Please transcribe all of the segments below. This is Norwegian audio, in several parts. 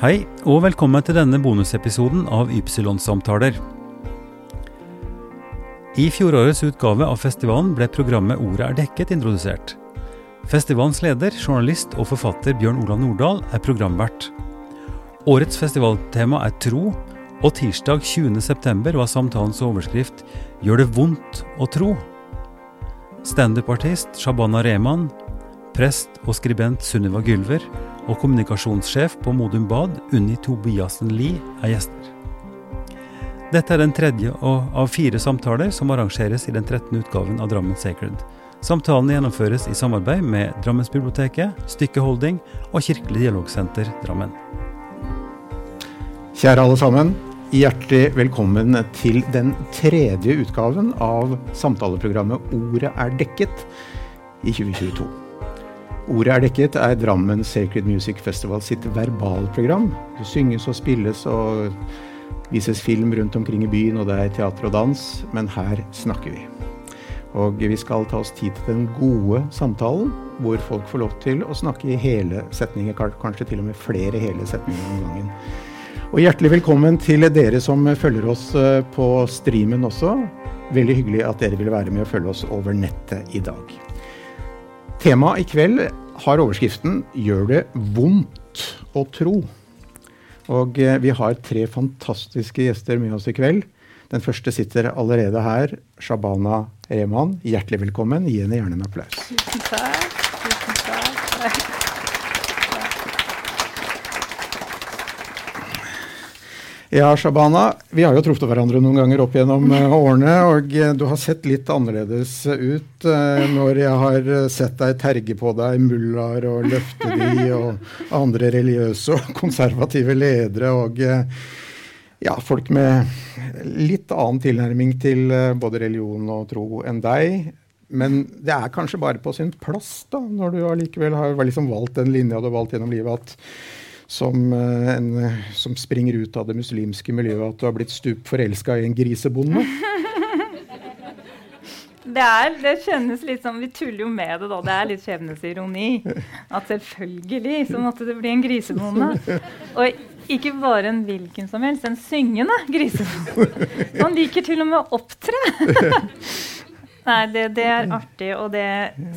Hei, og velkommen til denne bonusepisoden av Ypsilon-samtaler. I fjorårets utgave av festivalen ble programmet Ordet er dekket introdusert. Festivalens leder, journalist og forfatter Bjørn Olav Nordahl er programvert. Årets festivaltema er tro, og tirsdag 20.9 var samtalens overskrift 'Gjør det vondt å tro'. Standup-artist Shabana Rehman, prest og skribent Sunniva Gylver og kommunikasjonssjef på Modum Bad, Unni Tobiassen Lie, er gjester. Dette er den tredje av fire samtaler som arrangeres i den 13. utgaven av Drammen Sacred. Samtalene gjennomføres i samarbeid med Drammensbiblioteket, Stykke Holding og Kirkelig dialogsenter Drammen. Kjære alle sammen. Hjertelig velkommen til den tredje utgaven av samtaleprogrammet Ordet er dekket i 2022. Ordet er dekket er Drammen Sacred Music Festival sitt verbalprogram. Det synges og spilles og vises film rundt omkring i byen, og det er teater og dans, men her snakker vi. Og vi skal ta oss tid til den gode samtalen, hvor folk får lov til å snakke i hele setninger, kanskje til og med flere hele setninger om gangen. Og hjertelig velkommen til dere som følger oss eh, på streamen også. Veldig hyggelig at dere vil være med og følge oss over nettet i dag. Temaet i kveld har overskriften 'Gjør det vondt å tro'. Og eh, vi har tre fantastiske gjester med oss i kveld. Den første sitter allerede her. Shabana Rehman, hjertelig velkommen. Gi henne gjerne en applaus. Tusen takk. Tusen takk. Ja, Shabana. Vi har jo truffet hverandre noen ganger opp gjennom uh, årene. Og uh, du har sett litt annerledes ut uh, når jeg har sett deg terge på deg mullaer og løfte de og andre religiøse og konservative ledere og ja, folk med litt annen tilnærming til både religion og tro enn deg. Men det er kanskje bare på sin plass, da, når du allikevel har liksom valgt den linja du har valgt gjennom livet, at som, eh, en, som, springer ut av det muslimske miljøet, at du har blitt stup forelska i en grisebonde? Det, er, det kjennes litt som Vi tuller jo med det, da. Det er litt skjebnesironi. At selvfølgelig så måtte det bli en grisebonde. Og ikke bare en hvilken som helst, en syngende grisebonde. Han liker til og med å opptre. Nei, det, det, er artig. Og det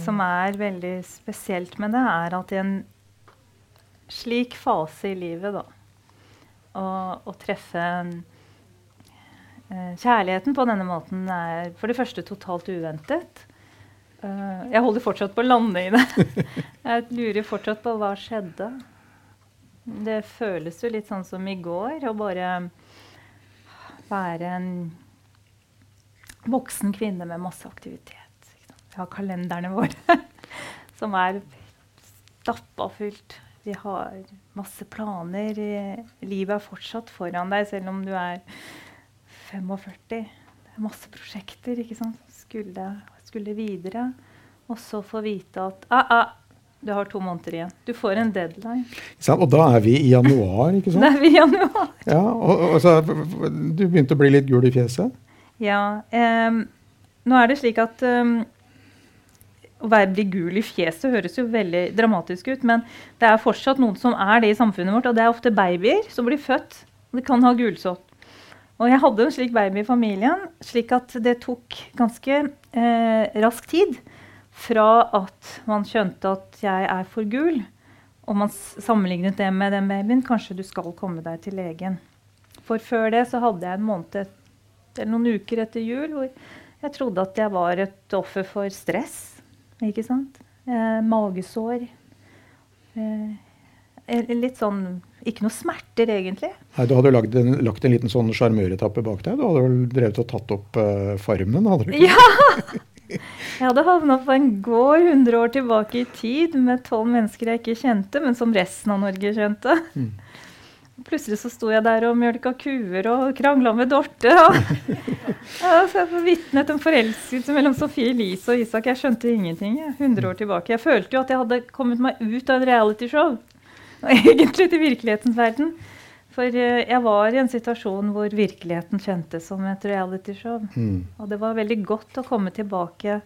som er veldig spesielt med det, er at i en slik fase i livet, da. Å treffe uh, kjærligheten på denne måten er for det første totalt uventet. Uh, jeg holder fortsatt på å lande i det. jeg lurer fortsatt på hva skjedde. Det føles jo litt sånn som i går å bare være en voksen kvinne med masse aktivitet. Vi har kalenderne våre som er stappa fullt. Vi har masse planer. Livet er fortsatt foran deg selv om du er 45. Det er masse prosjekter ikke sant? Skulle, skulle videre. Og så få vite at ah, ah, du har to måneder igjen. Du får en deadline. Og da er vi i januar, ikke sant? Da er vi i januar. Ja, og, og så, Du begynte å bli litt gul i fjeset? Ja. Um, nå er det slik at um, å være, bli gul i fjeset høres jo veldig dramatisk ut, men det er fortsatt noen som er det i samfunnet vårt. Og det er ofte babyer som blir født. Og de kan ha gulsott. Og jeg hadde en slik baby i familien, slik at det tok ganske eh, rask tid fra at man skjønte at jeg er for gul, og man sammenlignet det med den babyen. Kanskje du skal komme deg til legen. For før det så hadde jeg en måned eller noen uker etter jul hvor jeg trodde at jeg var et offer for stress ikke sant? Eh, magesår. Eh, litt sånn Ikke noe smerter, egentlig. Nei, Du hadde lagt en, lagt en liten sånn sjarmøretappe bak deg? Du hadde vel drevet og tatt opp eh, Farmen? hadde du ikke? Ja! Jeg hadde havna på en gård 100 år tilbake i tid med tolv mennesker jeg ikke kjente, men som resten av Norge kjente. Mm. Plutselig så sto jeg der og mjølka kuer og krangla med Dorte. Og, ja, så jeg vitnet en forelskelse mellom Sofie Elise og Isak. Jeg skjønte ingenting. 100 år tilbake. Jeg følte jo at jeg hadde kommet meg ut av en realityshow. Og egentlig til virkelighetens verden. For eh, jeg var i en situasjon hvor virkeligheten kjentes som et realityshow. Mm. Og det var veldig godt å komme tilbake.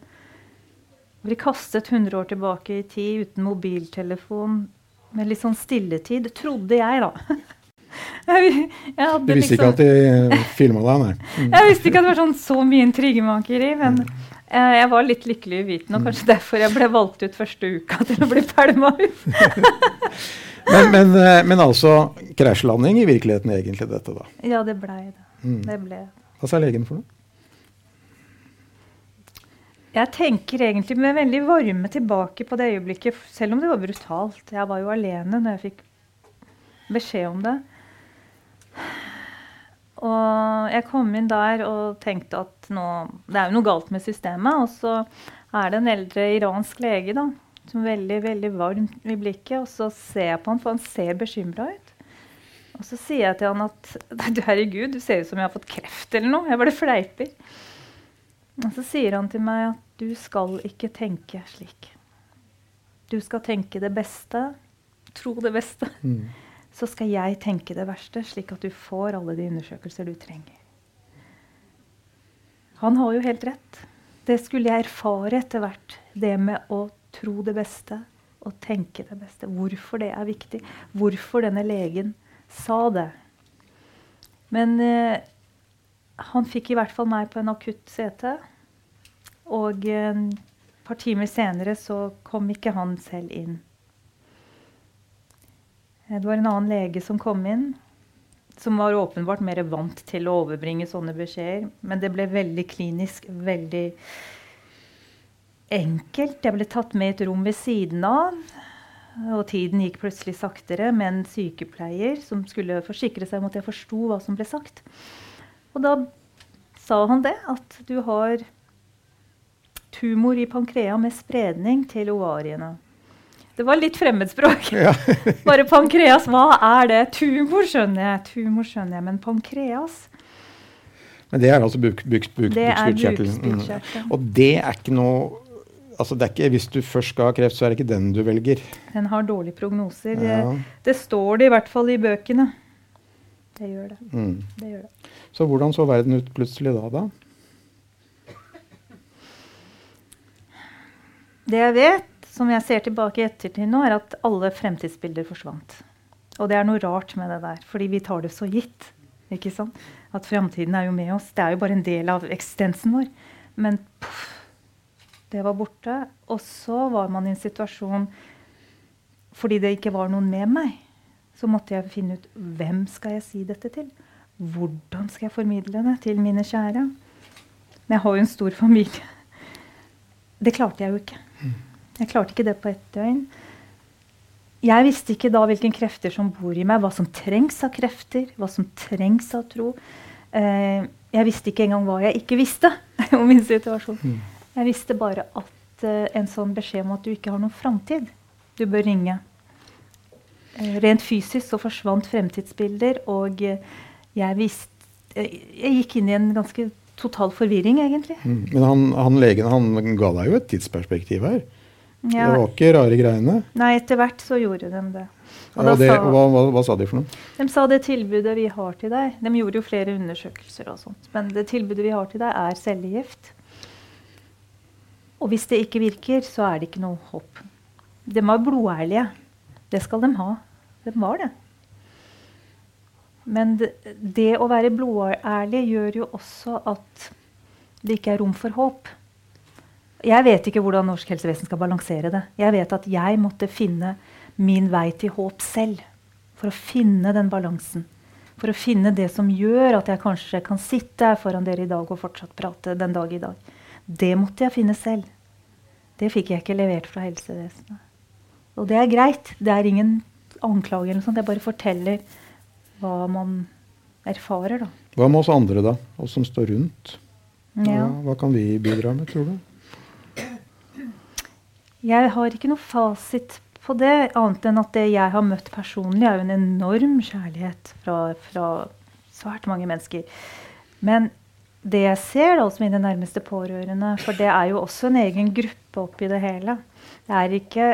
Bli kastet 100 år tilbake i tid uten mobiltelefon, med litt sånn stilletid, trodde jeg, da. Jeg, jeg du visste liksom, ikke at de filma deg, nei? Mm. Jeg visste ikke at det var sånn så mye intrigemakeri. Men eh, jeg var litt lykkelig uvitende, og kanskje derfor jeg ble valgt ut første uka til å bli pælma ut. men, men, eh, men, altså krasjlanding i virkeligheten egentlig dette, da? Ja, det blei det. Mm. det ble. Hva sa legen for noe? Jeg tenker egentlig med veldig varme tilbake på det øyeblikket, selv om det var brutalt. Jeg var jo alene når jeg fikk beskjed om det. Og jeg kom inn der og tenkte at nå, det er jo noe galt med systemet. Og så er det en eldre iransk lege da, som er veldig veldig varm i blikket. Og så ser jeg på han, for han ser bekymra ut. Og så sier jeg til han at du herregud, du ser ut som jeg har fått kreft eller noe. Jeg bare fleiper. Og så sier han til meg at du skal ikke tenke slik. Du skal tenke det beste, tro det beste. Mm så skal jeg tenke det verste, slik at du får alle de undersøkelser du trenger. Han har jo helt rett. Det skulle jeg erfare etter hvert. Det med å tro det beste og tenke det beste. Hvorfor det er viktig. Hvorfor denne legen sa det. Men eh, han fikk i hvert fall meg på en akutt CT. Og eh, et par timer senere så kom ikke han selv inn. Det var en annen lege som kom inn, som var åpenbart mer vant til å overbringe sånne beskjeder. Men det ble veldig klinisk, veldig enkelt. Jeg ble tatt med i et rom ved siden av. Og tiden gikk plutselig saktere med en sykepleier som skulle forsikre seg om at jeg forsto hva som ble sagt. Og da sa han det, at du har tumor i pankrea med spredning til ovariene. Det var litt fremmedspråk. Ja. Bare pankreas, hva er det? Tumor skjønner jeg, tumor skjønner jeg, men pankreas Men det er altså buk, buk, buk, bukspyttkjertelen. Mm. Og det er ikke noe altså det er ikke, Hvis du først skal ha kreft, så er det ikke den du velger. Den har dårlige prognoser. Ja. Det, det, står det i hvert fall i bøkene. Det gjør det. Mm. det gjør det. Så hvordan så verden ut plutselig da, da? Det jeg vet, som jeg ser tilbake i ettertid nå, er at alle fremtidsbilder forsvant. Og det er noe rart med det der, fordi vi tar det så gitt. ikke sant? At framtiden er jo med oss. Det er jo bare en del av eksistensen vår. Men poff, det var borte. Og så var man i en situasjon fordi det ikke var noen med meg. Så måtte jeg finne ut hvem skal jeg si dette til. Hvordan skal jeg formidle det til mine kjære? Men jeg har jo en stor familie. Det klarte jeg jo ikke. Jeg klarte ikke det på ett døgn. Jeg visste ikke da hvilke krefter som bor i meg, hva som trengs av krefter, hva som trengs av tro. Eh, jeg visste ikke engang hva jeg ikke visste om min situasjon. Mm. Jeg visste bare at eh, en sånn beskjed om at du ikke har noen framtid. Du bør ringe. Eh, rent fysisk så forsvant fremtidsbilder, og jeg visste Jeg gikk inn i en ganske total forvirring, egentlig. Mm. Men han, han legen han ga deg jo et tidsperspektiv her. Ja. Det var ikke rare greiene? Nei, etter hvert så gjorde de det. Og ja, det, sa, hva, hva, hva, sa de for noe? De sa det tilbudet vi har til deg De gjorde jo flere undersøkelser og sånt. Men det tilbudet vi har til deg, er cellegift. Og hvis det ikke virker, så er det ikke noe håp. De var blodærlige. Det skal de ha. De var det. Men det, det å være blodærlig gjør jo også at det ikke er rom for håp. Jeg vet ikke hvordan norsk helsevesen skal balansere det. Jeg vet at jeg måtte finne min vei til håp selv. For å finne den balansen. For å finne det som gjør at jeg kanskje kan sitte her foran dere i dag og fortsatt prate den dag i dag. Det måtte jeg finne selv. Det fikk jeg ikke levert fra helsevesenet. Og det er greit. Det er ingen anklage. eller noe sånt. Jeg bare forteller hva man erfarer. da. Hva med oss andre, da? Oss som står rundt? Hva, hva kan vi bidra med, tror du? Jeg har ikke noe fasit på det, annet enn at det jeg har møtt personlig, er jo en enorm kjærlighet fra, fra svært mange mennesker. Men det jeg ser da hos mine nærmeste pårørende, for det er jo også en egen gruppe oppi det hele Det er ikke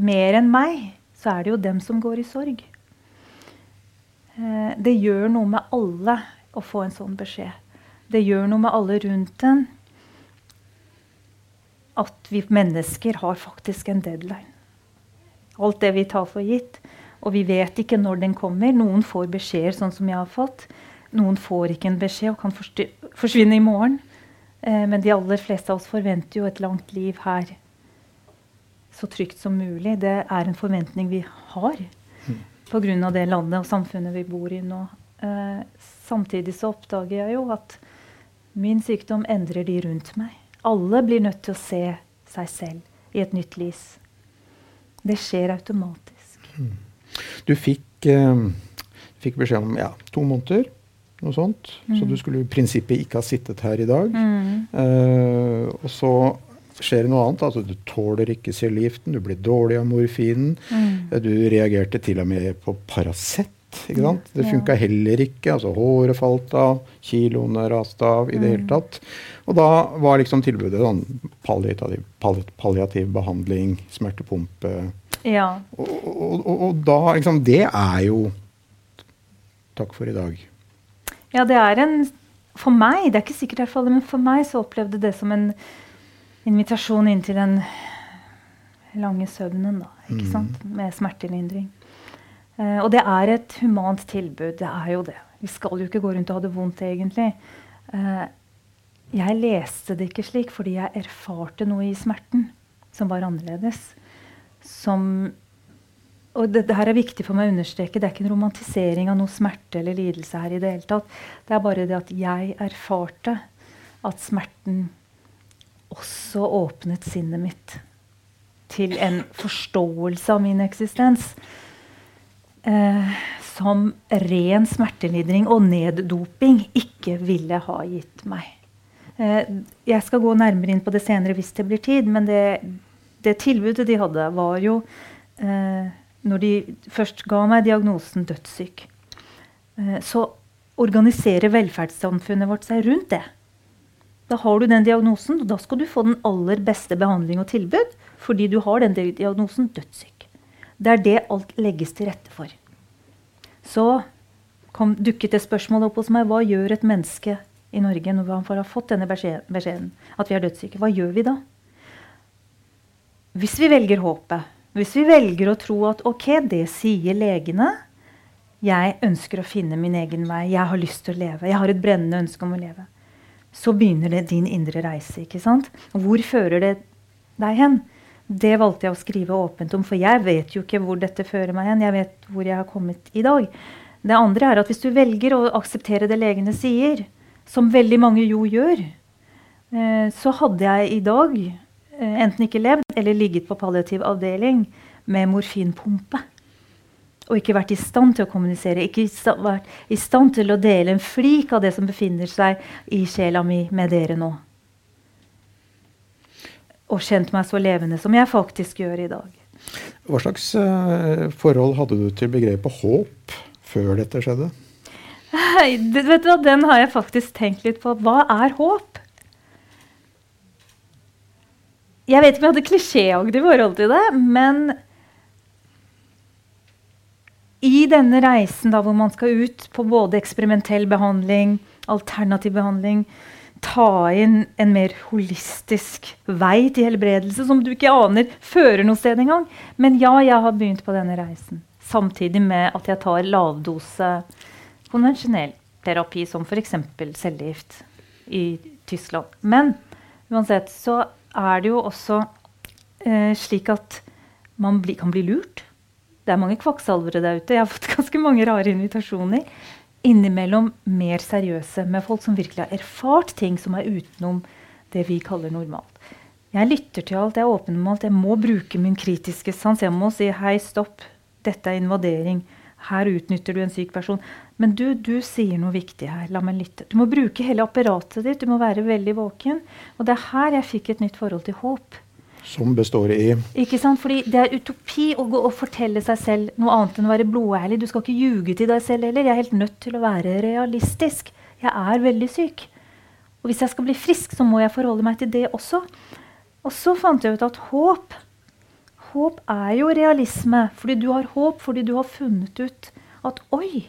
mer enn meg, så er det jo dem som går i sorg. Eh, det gjør noe med alle å få en sånn beskjed. Det gjør noe med alle rundt en at vi mennesker har faktisk en deadline. Alt det vi tar for gitt. Og vi vet ikke når den kommer. Noen får beskjeder sånn som jeg har fått. Noen får ikke en beskjed og kan forsvinne i morgen. Eh, men de aller fleste av oss forventer jo et langt liv her så trygt som mulig. Det er en forventning vi har mm. pga. det landet og samfunnet vi bor i nå. Eh, samtidig så oppdager jeg jo at min sykdom endrer de rundt meg. Alle blir nødt til å se seg selv i et nytt lys. Det skjer automatisk. Mm. Du fikk, eh, fikk, beskjed om ja, to måneder, noe sånt. Mm. Så du skulle i prinsippet ikke ha sittet her i dag. Mm. Eh, og så skjer det noe annet. altså Du tåler ikke cellegiften, du blir dårlig av morfinen. Mm. Du reagerte til og med på Paracet. Ikke sant? Det funka heller ikke. altså Håret falt av, kiloene raste av i det hele mm. tatt. Og da var liksom tilbudet sånn palliativ, palliativ behandling, smertepumpe. Ja. Og, og, og, og, da liksom Det er jo Takk for i dag. Ja, det er en For meg, det er ikke sikkert i hvert fall, men for meg så opplevde det som en invitasjon inn til den lange søvnen, da. Ikke mm. sant? Med smertelindring. Uh, og det er et humant tilbud. Det er jo det. Vi skal jo ikke gå rundt og ha det vondt, egentlig. Uh, jeg leste det ikke slik fordi jeg erfarte noe i smerten som var annerledes. Som og det, det, her er viktig for meg å understreke. Det er ikke en romantisering av noe smerte eller lidelse her. i Det hele tatt. Det er bare det at jeg erfarte at smerten også åpnet sinnet mitt til en forståelse av min eksistens. Eh, som ren smertelindring og neddoping ikke ville ha gitt meg. Eh, jeg skal gå nærmere inn på det senere hvis det blir tid, men det, det tilbudet de hadde, var jo eh, Når de først ga meg diagnosen dødssyk, eh, så organiserer velferdssamfunnet vårt seg rundt det. Da har du den diagnosen, og da skal du få den aller beste behandling og tilbud fordi du har den diagnosen dødssyk. Det er det alt legges til rette for. Så kom, dukket det spørsmålet opp hos meg hva gjør et menneske i Norge når han har fått denne beskjeden at vi er dødssyke. Hva gjør vi da? Hvis vi velger håpet, hvis vi velger å tro at ok, det sier legene Jeg ønsker å finne min egen vei. Jeg har lyst til å leve. Jeg har et brennende ønske om å leve så begynner det din indre reise. ikke sant? Hvor fører det deg hen? Det valgte jeg å skrive åpent om, for jeg vet jo ikke hvor dette fører meg hen. Jeg vet hvor jeg har kommet i dag. Det andre er at hvis du velger å akseptere det legene sier, som veldig mange jo gjør, eh, så hadde jeg i dag eh, enten ikke levd eller ligget på palliativ avdeling med morfinpumpe og ikke vært i stand til å kommunisere, ikke vært i stand til å dele en flik av det som befinner seg i sjela mi med dere nå. Og kjent meg så levende som jeg faktisk gjør i dag. Hva slags uh, forhold hadde du til begrepet håp før dette skjedde? Hei, vet du hva, Den har jeg faktisk tenkt litt på. Hva er håp? Jeg vet ikke om jeg hadde klisjéaktig forhold til det, men i denne reisen da, hvor man skal ut på både eksperimentell behandling, alternativ behandling, ta inn en mer holistisk vei til helbredelse som du ikke aner fører noe sted engang. Men ja, jeg har begynt på denne reisen. Samtidig med at jeg tar lavdose konvensjonell terapi, som f.eks. cellegift i Tyskland. Men uansett så er det jo også eh, slik at man bli, kan bli lurt. Det er mange kvakksalvere der ute. Jeg har fått ganske mange rare invitasjoner. Innimellom mer seriøse, med folk som virkelig har erfart ting som er utenom det vi kaller normalt. Jeg lytter til alt, jeg er åpen om alt. Jeg må bruke min kritiske sans. Jeg må si hei, stopp. Dette er invadering. Her utnytter du en syk person. Men du, du sier noe viktig her. La meg lytte. Du må bruke hele apparatet ditt. Du må være veldig våken. Og det er her jeg fikk et nytt forhold til håp. Som består i Ikke sant? Fordi Det er utopi å gå og fortelle seg selv noe annet enn å være blodærlig. Du skal ikke ljuge til deg selv heller. Jeg er helt nødt til å være realistisk. Jeg er veldig syk. Og hvis jeg skal bli frisk, så må jeg forholde meg til det også. Og så fant jeg ut at håp Håp er jo realisme. Fordi du har håp fordi du har funnet ut at oi,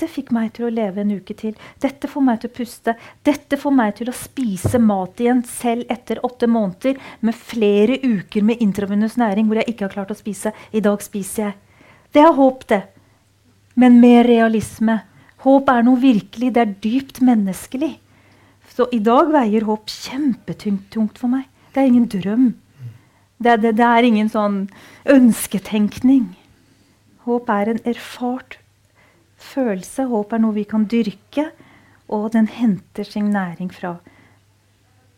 dette fikk meg til å leve en uke til. Dette får meg til å puste. Dette får meg til å spise mat igjen selv etter åtte måneder med flere uker med intravenøs næring hvor jeg ikke har klart å spise. I dag spiser jeg. Det er håp, det. Men med realisme. Håp er noe virkelig. Det er dypt menneskelig. Så i dag veier håp kjempetungt for meg. Det er ingen drøm. Det, det, det er ingen sånn ønsketenkning. Håp er en erfart følelse. Håp er noe vi kan dyrke, og den henter sin næring fra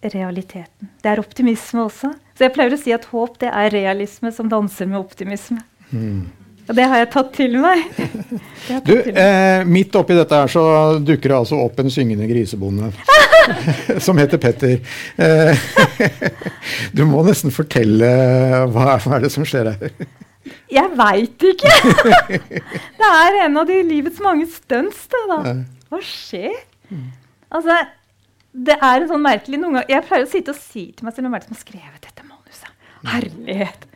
realiteten. Det er optimisme også. Så jeg pleier å si at håp det er realisme som danser med optimisme. Mm. Og det har jeg tatt til meg. Tatt du, til meg. Eh, midt oppi dette her så dukker det altså opp en syngende grisebonde som heter Petter. Eh, du må nesten fortelle hva, hva er det som skjer her? Jeg veit ikke! det er en av de livets mange stunts. Da. Hva skjer? Altså, det er en sånn merkelig noen ganger, Jeg pleier å sitte og si til meg selv hvem er det som har skrevet dette manuset. Herlighet!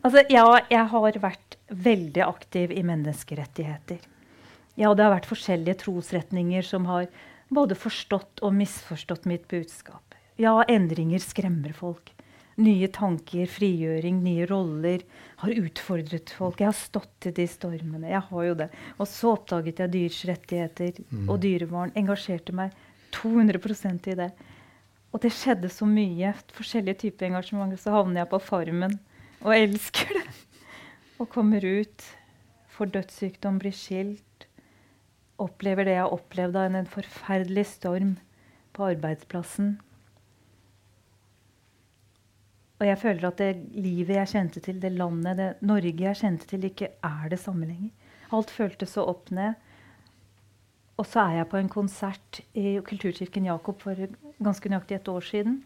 Altså, ja, jeg har vært veldig aktiv i menneskerettigheter. Ja, det har vært forskjellige trosretninger som har både forstått og misforstått mitt budskap. Ja, endringer skremmer folk nye tanker, frigjøring, nye roller. Har utfordret folk. Jeg har stått i de stormene. Jeg har jo det. Og så oppdaget jeg dyrs rettigheter mm. og dyrevern. Engasjerte meg 200% i det. Og det skjedde så mye. Forskjellige typer engasjement. Så havner jeg på Farmen og elsker det. Og kommer ut, får dødssykdom, blir skilt. Opplever det jeg har opplevd av en forferdelig storm på arbeidsplassen og jeg føler at det livet jeg kjente til, det landet, det Norge jeg kjente til, ikke er det samme lenger. Alt føltes så opp ned. Og så er jeg på en konsert i Kulturkirken Jakob for ganske nøyaktig et år siden.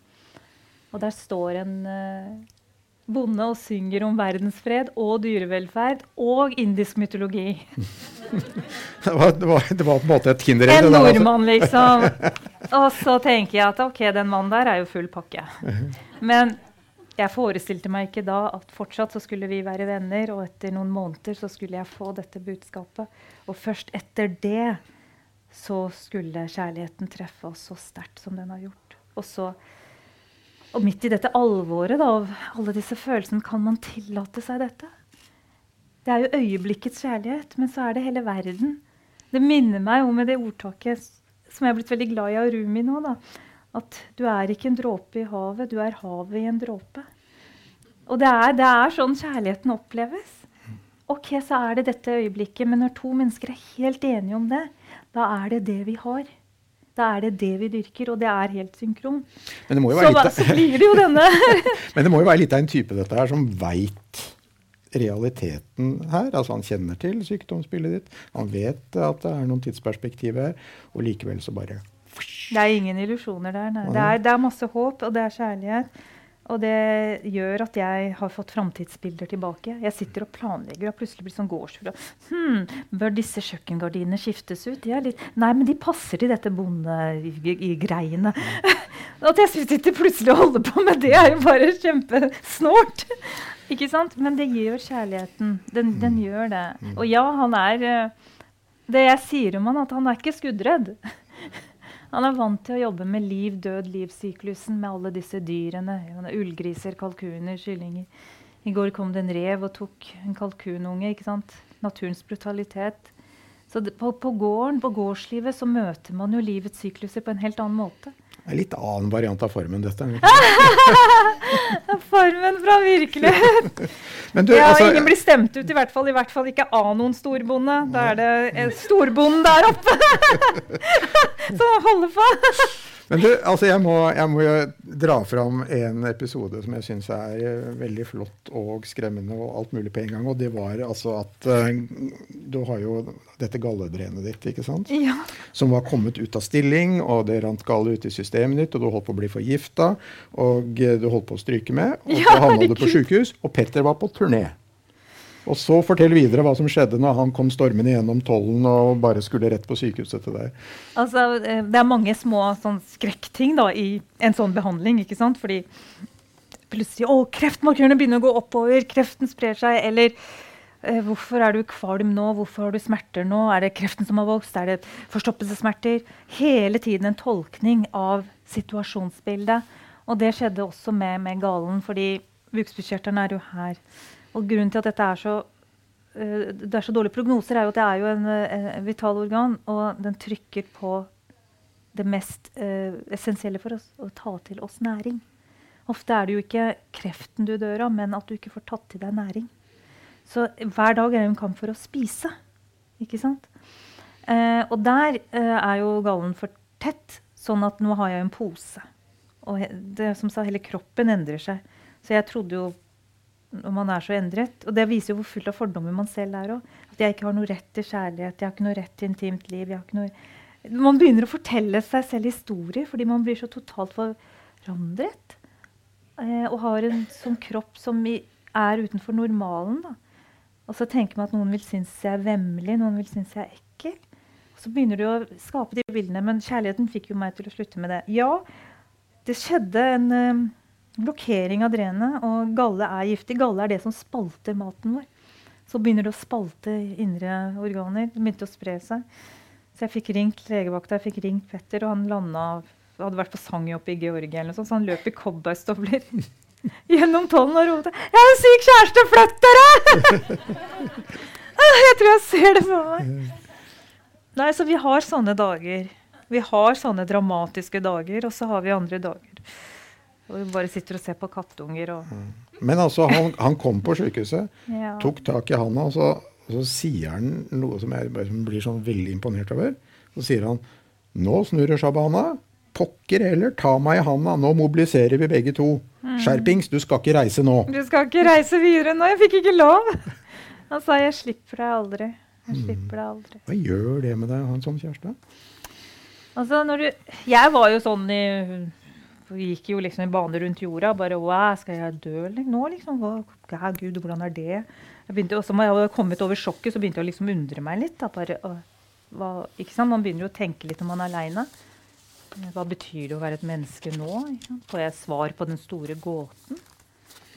Og der står en uh, bonde og synger om verdensfred og dyrevelferd og indisk mytologi. det, var, det, var, det, var, på en måte et kinderegg? En altså. nordmann, liksom. Og så tenker jeg at ok, den mannen der er jo full pakke. Men jeg forestilte meg ikke da at fortsatt så skulle vi være venner, og etter noen måneder så skulle jeg få dette budskapet. Og først etter det så skulle kjærligheten treffe oss så sterkt som den har gjort. Og, så, og midt i dette alvoret da, av alle disse følelsene, kan man tillate seg dette? Det er jo øyeblikkets kjærlighet, men så er det hele verden. Det minner meg om det ordtaket som jeg er blitt veldig glad i av Rumi nå. da, at du er ikke en dråpe i havet, du er havet i en dråpe. Og det er, det er, sånn kjærligheten oppleves. Ok, så er det dette øyeblikket, men når to mennesker er helt enige om det, da er det det vi har. Da er det det vi dyrker, og det er helt synkron. Men det må jo være så, litt, så blir det jo denne. men det må jo være litt av en type dette her som veit realiteten her. Altså han kjenner til sykdomsbildet ditt, han vet at det er noen tidsperspektiv her, og likevel så bare det er ingen illusjoner der. Det er, det er, masse håp, og det er kjærlighet. Og det gjør at jeg har fått framtidsbilder tilbake. Jeg sitter og planlegger og plutselig blir sånn gårdsfugl. Hm, bør disse kjøkkengardinene skiftes ut? Litt, nei, men de passer til dette bondegreiene. at jeg sitter plutselig og holder på med det, er jo bare kjempesnålt. Ikke sant? Men det gjør kjærligheten. Den, den gjør det. Mm. Og ja, han er eh, Det jeg sier om han, at han er ikke skuddredd. Han er vant til å jobbe med liv, død, livssyklusen med alle disse dyrene. Ullgriser, kalkuner, kyllinger. I går kom det en rev og tok en kalkununge. ikke sant? Naturens brutalitet. Så på, på, gården, på gårdslivet, så møter man jo livets sykluser på en helt annen måte. En litt annen variant av formen, dette. formen fra virkelighet. Du, ja, altså, ingen blir stemt ut, i hvert fall, i hvert fall ikke av noen storbonde. Da er det storbonden der oppe som holder på. Men du, altså jeg må, jeg må dra fram en episode som jeg syns er uh, veldig flott og skremmende og alt mulig på en gang. Og det var altså at uh, du har jo dette galledrenet ditt, ikke sant? Ja. Som var kommet ut av stilling, og det rant galle ut i systemet ditt, og du holdt på å bli forgifta, og uh, du holdt på å stryke med, og ja, så havna du på sjukehus, og Petter var på turné. Og så fortell videre hva som skjedde når han kom stormende gjennom tollen og bare skulle rett på sykehuset til deg. Altså, eh, det er mange små sånn, skrekkting da, i en sånn behandling. ikke sant? Fordi plutselig å, kreftmarkørene begynner å gå oppover, kreften sprer seg. Eller Eh, hvorfor er du kvalm nå? Hvorfor har du smerter nå? Er det kreften som har vokst? Er det forstoppelsessmerter? Hele tiden en tolkning av situasjonsbildet. Og det skjedde også med, med galen, fordi bukspyttkjertelen er jo her. Og grunnen til at dette er så uh, det er så dårlige prognoser, er jo at det er jo en, en, en vital organ, og den trykker på det mest uh, essensielle for oss, å ta til oss næring. Ofte er det jo ikke kreften du dør av, men at du ikke får tatt til deg næring. Så hver dag er det en kamp for å spise. Ikke sant? Eh, og der eh, er jo gallen for tett, sånn at nå har jeg en pose. Og det som sa, hele kroppen endrer seg. Så jeg trodde jo når man er så endret Og det viser jo hvor fullt av fordommer man selv er òg. At jeg ikke har noe rett til kjærlighet, jeg har ikke noe rett til intimt liv. jeg har ikke noe... Man begynner å fortelle seg selv historier fordi man blir så totalt forandret. Eh, og har en sånn kropp som i, er utenfor normalen. da. Og så tenker man at noen vil synes jeg er vemmelig, noen vil synes jeg er ekkel. Og så begynner du å skape de bildene, men kjærligheten fikk jo meg til å slutte med det. Ja, det skjedde en um, blokkering av drenet, og galle er giftig. Galle er det som spalter maten vår. Så begynner det å spalte indre organer. Det begynte å spre seg. Så jeg fikk ringt legevakta, jeg fikk ringt Petter, og han landa hadde vært på sangjobb i Georgia, eller noe sånt, så han løp i cowboystøvler gjennom tollen og ropte 'Jeg har en syk kjæreste! Flytt dere!' Jeg tror jeg ser det på meg. Nei, så vi har sånne dager. Vi har sånne dramatiske dager, og så har vi andre dager. Og du bare sitter og ser på kattunger og mm. Men altså, han, han kom på sykehuset, ja. tok tak i handa, og så, og så sier han noe som jeg blir sånn veldig imponert over. Så sier han 'Nå snurrer Shabana. Pokker heller, ta meg i handa. Nå mobiliserer vi begge to. Mm. Skjerpings, du skal ikke reise nå. Du skal ikke reise videre nå. Jeg fikk ikke lov. Han sa jeg slipper deg aldri. Jeg mm. slipper deg aldri. Hva gjør det med deg å ha en sånn kjæreste? Altså, når du, jeg var jo sånn i gikk jo liksom i bane rundt jorda. Bare wow, skal jeg dø nå, liksom? Hva, Gud, hvordan er det? Jeg begynte også, når jeg hadde kommet over sjokket, så begynte jeg å liksom undre meg litt. Da, bare, hva, ikke sant? Man begynner jo å tenke litt når man er aleine. Hva betyr det å være et menneske nå? Får jeg svar på den store gåten?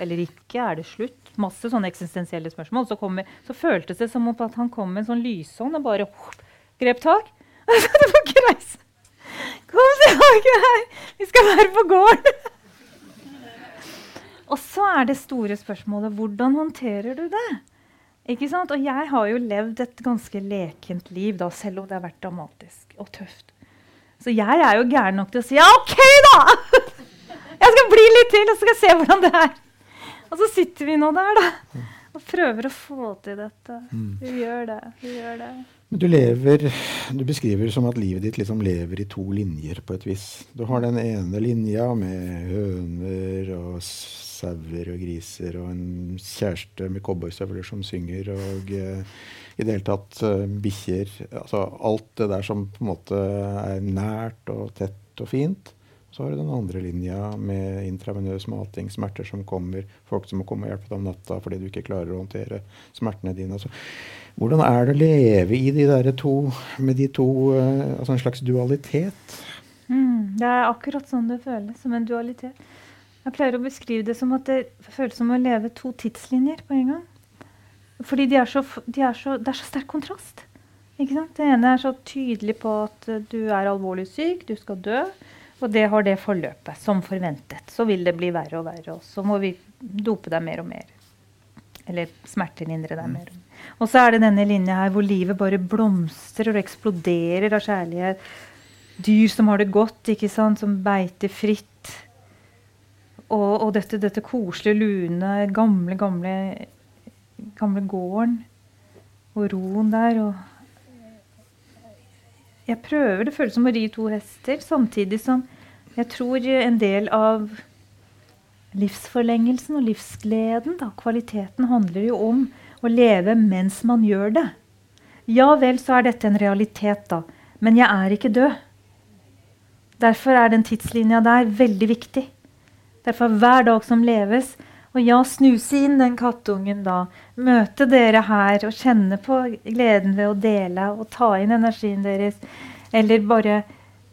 Eller ikke? Er det slutt? Masse sånne eksistensielle spørsmål. Så, kommer, så føltes det som om at han kom med en sånn lyshånd og bare hopp, grep tak. du får ikke reise! Kom tilbake her! Vi skal være på gården! og så er det store spørsmålet hvordan håndterer du det? Ikke sant? Og jeg har jo levd et ganske lekent liv, da, selv om det har vært dramatisk og tøft. Så jeg er jo gæren nok til å si ja, OK, da! Jeg skal bli litt til, og så skal jeg se hvordan det er. Og så sitter vi nå der, da. Og prøver å få til dette. Mm. Vi gjør det. Vi gjør det. Men du lever Du beskriver som at livet ditt liksom lever i to linjer på et vis. Du har den ene linja med høner og sauer og griser og en kjæreste med cowboystøvler som synger, og eh, i det hele tatt uh, bikkjer Altså alt det der som på en måte er nært og tett og fint. Så har du den andre linja med intravenøs mating, smerter som kommer, folk som må komme og hjelpe deg om natta fordi du ikke klarer å håndtere smertene dine. Altså, hvordan er det å leve i de der to, med de to uh, Altså en slags dualitet? Mm, det er akkurat sånn det føles, som en dualitet. Jeg pleier å beskrive det som at det føles som å leve to tidslinjer på en gang. Fordi de er så, de er så, det er så sterk kontrast. Det ene er så tydelig på at du er alvorlig syk, du skal dø. Og det har det forløpet som forventet. Så vil det bli verre og verre. Og så må vi dope deg mer og mer. Eller smertelindre deg mer. og mer. Og så er det denne linja her hvor livet bare blomstrer og eksploderer av kjærlighet. Dyr som har det godt, ikke sant? som beiter fritt og, og dette, dette, koselige, lune, gamle, gamle, gamle gården. Og roen der. Og jeg prøver. Det føles som å ri to hester. Samtidig som jeg tror en del av livsforlengelsen og livsgleden, da, kvaliteten, handler jo om å leve mens man gjør det. Ja vel, så er dette en realitet, da. Men jeg er ikke død. Derfor er den tidslinja der veldig viktig. Derfor hver dag som leves. Og ja, snuse inn den kattungen da. Møte dere her og kjenne på gleden ved å dele og ta inn energien deres. Eller bare,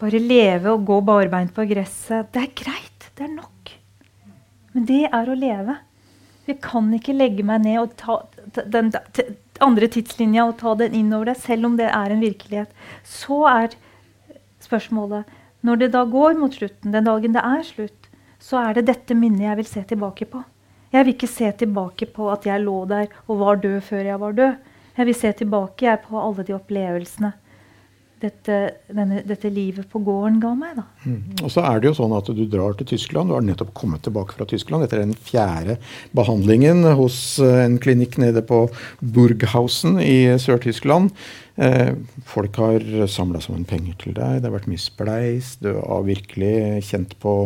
bare leve og gå barbeint på gresset. Det er greit. Det er nok. Men det er å leve. Jeg kan ikke legge meg ned og ta den andre tidslinja og ta den inn over deg, selv om det er en virkelighet. Så er spørsmålet Når det da går mot slutten, den dagen det er slutt, så er det dette minnet jeg vil se tilbake på. Jeg vil ikke se tilbake på at jeg lå der og var død før jeg var død. Jeg vil se tilbake på alle de opplevelsene dette, denne, dette, livet på gården ga meg. Mm. Og så er det jo sånn at Du drar til Tyskland. Du har nettopp kommet tilbake fra Tyskland etter den fjerde behandlingen hos eh, en klinikk nede på Burghausen i Sør-Tyskland. Eh, folk har samla sammen penger til deg. Det har vært mye spleis. Du har virkelig kjent på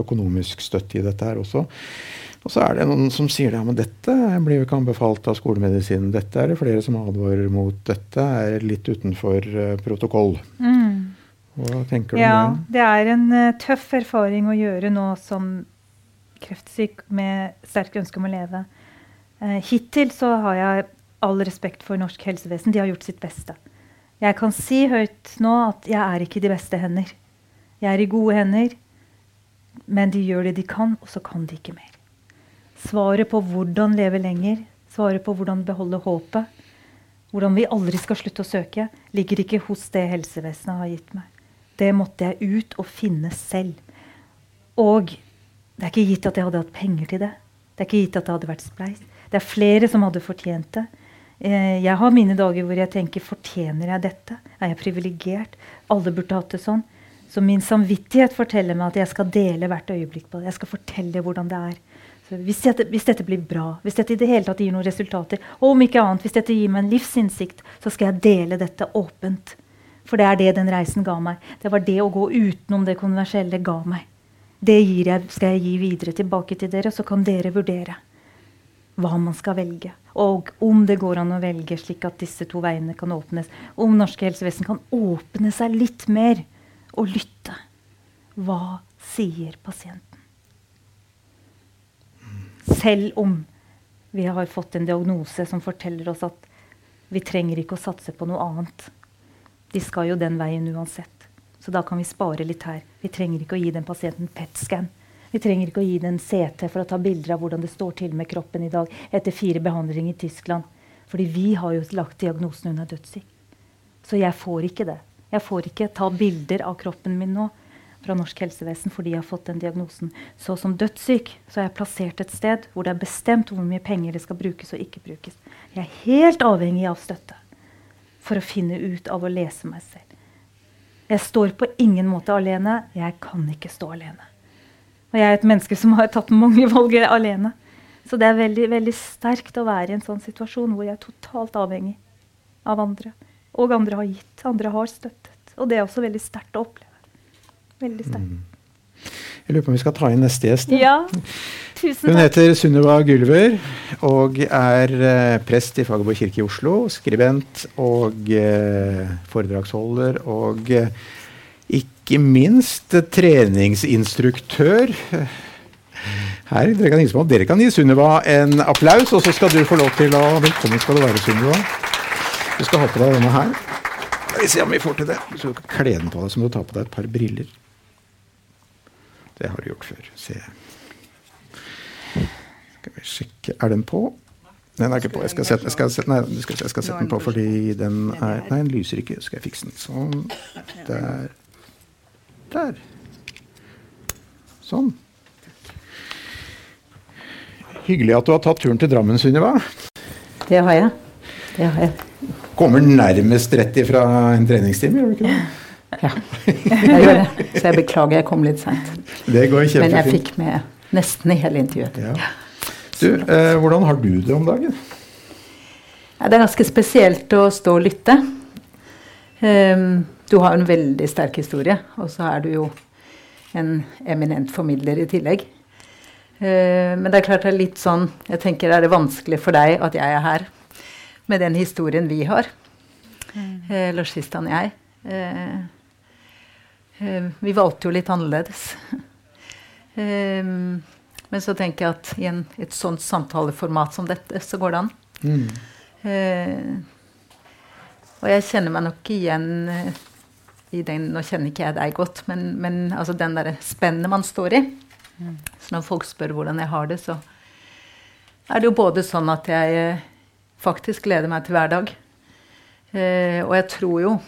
økonomisk støtte i dette her også. Og så er det noen som sier ja, men dette blir jo ikke anbefalt av skolemedisinen. Dette er det flere som advarer mot. Dette er litt utenfor uh, protokoll. Mm. Hva tenker du ja, om det? Det er en uh, tøff erfaring å gjøre nå som kreftsyk med sterkt ønske om å leve. Uh, hittil så har jeg all respekt for norsk helsevesen. De har gjort sitt beste. Jeg kan si høyt nå at jeg er ikke i de beste hender. Jeg er i gode hender, men de gjør det de kan, og så kan de ikke mer. Svaret på hvordan leve lenger, svaret på hvordan beholde håpet, hvordan vi aldri skal slutte å søke, ligger ikke hos det helsevesenet har gitt meg. Det måtte jeg ut og finne selv. Og det er ikke gitt at jeg hadde hatt penger til det. Det er ikke gitt at det hadde vært spleis. Det er flere som hadde fortjent det. Eh, jeg har mine dager hvor jeg tenker fortjener jeg dette? Er jeg privilegert? Alle burde hatt det sånn. Så min samvittighet forteller meg at jeg skal dele hvert øyeblikk på det. Jeg skal fortelle hvordan det er. Hvis dette, hvis dette, blir bra, hvis dette i det hele tatt gir noen resultater, og om ikke annet, hvis dette gir meg en livsinnsikt, så skal jeg dele dette åpent. For det er det den reisen ga meg. Det var det å gå utenom det konversielle ga meg. Det jeg, skal jeg gi videre tilbake til dere, så kan dere vurdere hva man skal velge. Og om det går an å velge slik at disse to veiene kan åpnes. Om norske helsevesen kan åpne seg litt mer og lytte. Hva sier pasienten? Selv om vi har fått en diagnose som forteller oss at vi trenger ikke å satse på noe annet. De skal jo den veien uansett. Så da kan vi spare litt her. Vi trenger ikke å gi den pasienten PET-scan. Vi trenger ikke å gi den CT for å ta bilder av hvordan det står til med kroppen i dag etter fire behandlinger i Tyskland. Fordi vi har jo lagt diagnosen hun er dødssyk. Så jeg får ikke det. Jeg får ikke ta bilder av kroppen min nå fra norsk helsevesen fordi jeg har fått den diagnosen. Så som dødssyk så er jeg plassert et sted hvor det er bestemt hvor mye penger det skal brukes og ikke brukes. Jeg er helt avhengig av støtte for å finne ut av å lese meg selv. Jeg står på ingen måte alene. Jeg kan ikke stå alene. Og jeg er et menneske som har tatt mange valg alene. Så det er veldig, veldig sterkt å være i en sånn situasjon hvor jeg er totalt avhengig av andre. Og andre har gitt, andre har støttet. Og det er også veldig sterkt å oppleve. Veldig sterkt. Mm. Jeg lurer på om vi skal ta inn neste gjest. Ja, tusen takk. Hun heter Sunniva Gylver og er eh, prest i Fagerborg kirke i Oslo. Skribent og eh, foredragsholder og eh, ikke minst treningsinstruktør. Her, dere kan, på. dere kan gi Sunniva en applaus, og så skal du få lov til å Velkommen skal du være, Sunniva. Du skal ha på deg denne her. Skal vi se om vi får til det. Du skal kle den på deg, så må du ta på deg et par briller. Det har du gjort før. Se. Skal vi sjekke Er den på? Den er ikke på. Jeg skal sette, jeg skal sette, nei, jeg jeg skal sette den på fordi den er Nei, den lyser ikke. Skal jeg fikse den. Sånn. Der. Der. Sånn. Hyggelig at du har tatt turen til Drammen, Sunniva. Det har jeg. Det har jeg. Kommer nærmest rett ifra en treningstime, gjør du ikke det? Ja, jeg gjør det. Så jeg beklager jeg kom litt seint. Men jeg fikk med nesten hele intervjuet. Ja. Du, eh, hvordan har du det om dagen? Ja, det er ganske spesielt å stå og lytte. Um, du har en veldig sterk historie, og så er du jo en eminent formidler i tillegg. Uh, men det er klart det er litt sånn Jeg tenker er det vanskelig for deg at jeg er her med den historien vi har? Mm. Uh, Lars Christian og jeg. Uh, Eh, vi valgte jo litt annerledes. Eh, men så tenker jeg at i en, et sånt samtaleformat som dette, så går det an. Mm. Eh, og jeg kjenner meg nok igjen i den Nå kjenner ikke jeg deg godt, men, men altså den derre spennet man står i. Mm. Så når folk spør hvordan jeg har det, så, er det jo både sånn at jeg eh, faktisk gleder meg til hver dag. Eh, og jeg tror jo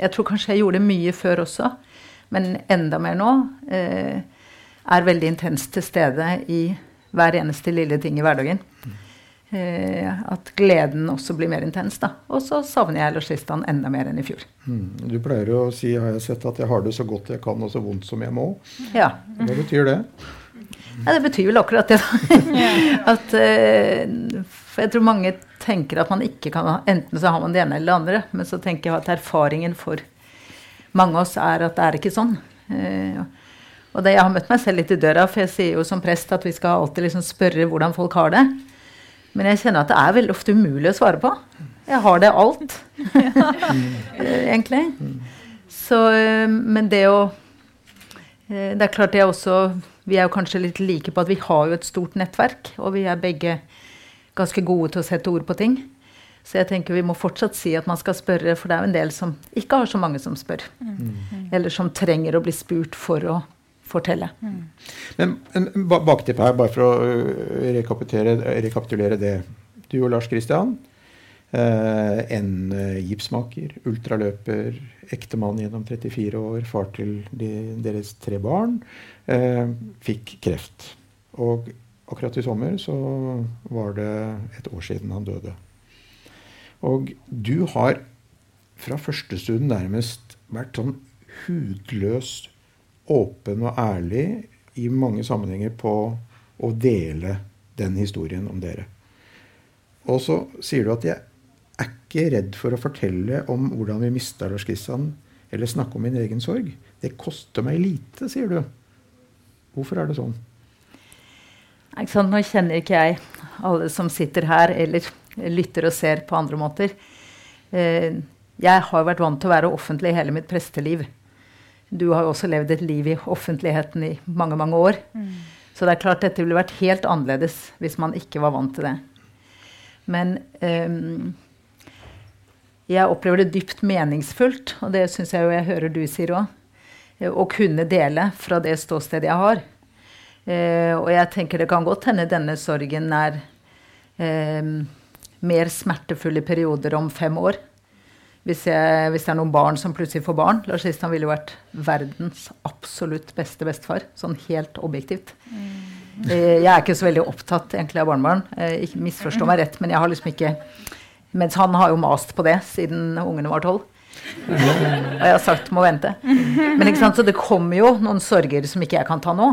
Jeg tror kanskje jeg gjorde mye før også, men enda mer nå. Eh, er veldig intenst til stede i hver eneste lille ting i hverdagen. Eh, at gleden også blir mer intens. da. Og så savner jeg Losjistan enda mer enn i fjor. Mm. Du pleier å si har jeg sett, at jeg har det så godt jeg kan og så vondt som jeg må. Ja. Hva betyr det? Ja, det betyr vel akkurat det, da. at, eh, for jeg tror mange tenker at man ikke kan ha Enten så har man det ene eller det andre. Men så tenker jeg at erfaringen for mange av oss er at det er ikke sånn. Eh, og det, jeg har møtt meg selv litt i døra, for jeg sier jo som prest at vi skal alltid liksom spørre hvordan folk har det. Men jeg kjenner at det er veldig ofte umulig å svare på. Jeg har det alt, egentlig. Så, eh, men det å eh, Det er klart jeg også Vi er jo kanskje litt like på at vi har jo et stort nettverk, og vi er begge ganske gode til å sette ord på ting. Så jeg tenker vi må fortsatt si at man skal spørre, for det er jo en del som ikke har så mange som spør. Mm. Eller som trenger å bli spurt for å fortelle. Mm. Men en bakteppe her, bare for å øh, rekapitulere, rekapitulere det. Du og Lars Kristian. Eh, en uh, gipsmaker, ultraløper, ektemann gjennom 34 år, far til de, deres tre barn. Eh, fikk kreft. Og akkurat i sommer så var det et år siden han døde. Og du har fra første stund nærmest vært sånn hudløs åpen og ærlig i mange sammenhenger på å dele den historien om dere. Og så sier du at jeg er ikke redd for å fortelle om hvordan vi mista Lars Kristian, eller snakke om min egen sorg. Det koster meg lite, sier du. Hvorfor er det sånn? Nå kjenner ikke jeg alle som sitter her, eller lytter og ser på andre måter. Eh, jeg har vært vant til å være offentlig i hele mitt presteliv. Du har jo også levd et liv i offentligheten i mange, mange år. Mm. Så det er klart dette ville vært helt annerledes hvis man ikke var vant til det. Men um, jeg opplever det dypt meningsfullt, og det syns jeg jo jeg hører du sier òg, å kunne dele fra det ståstedet jeg har. Uh, og jeg tenker det kan godt hende denne sorgen er uh, mer smertefulle perioder om fem år hvis, jeg, hvis, det er noen barn som plutselig får barn Lars Kristian ville jo vært verdens absolutt beste bestefar. Sånn helt objektivt. Mm. Jeg er ikke så veldig opptatt egentlig av barnebarn. Eh, ikke misforstå meg rett, men jeg har liksom ikke Mens han har jo mast på det siden ungene var tolv. Og jeg har sagt må vente. Men ikke sant, Så det kommer jo noen sorger som ikke jeg kan ta nå.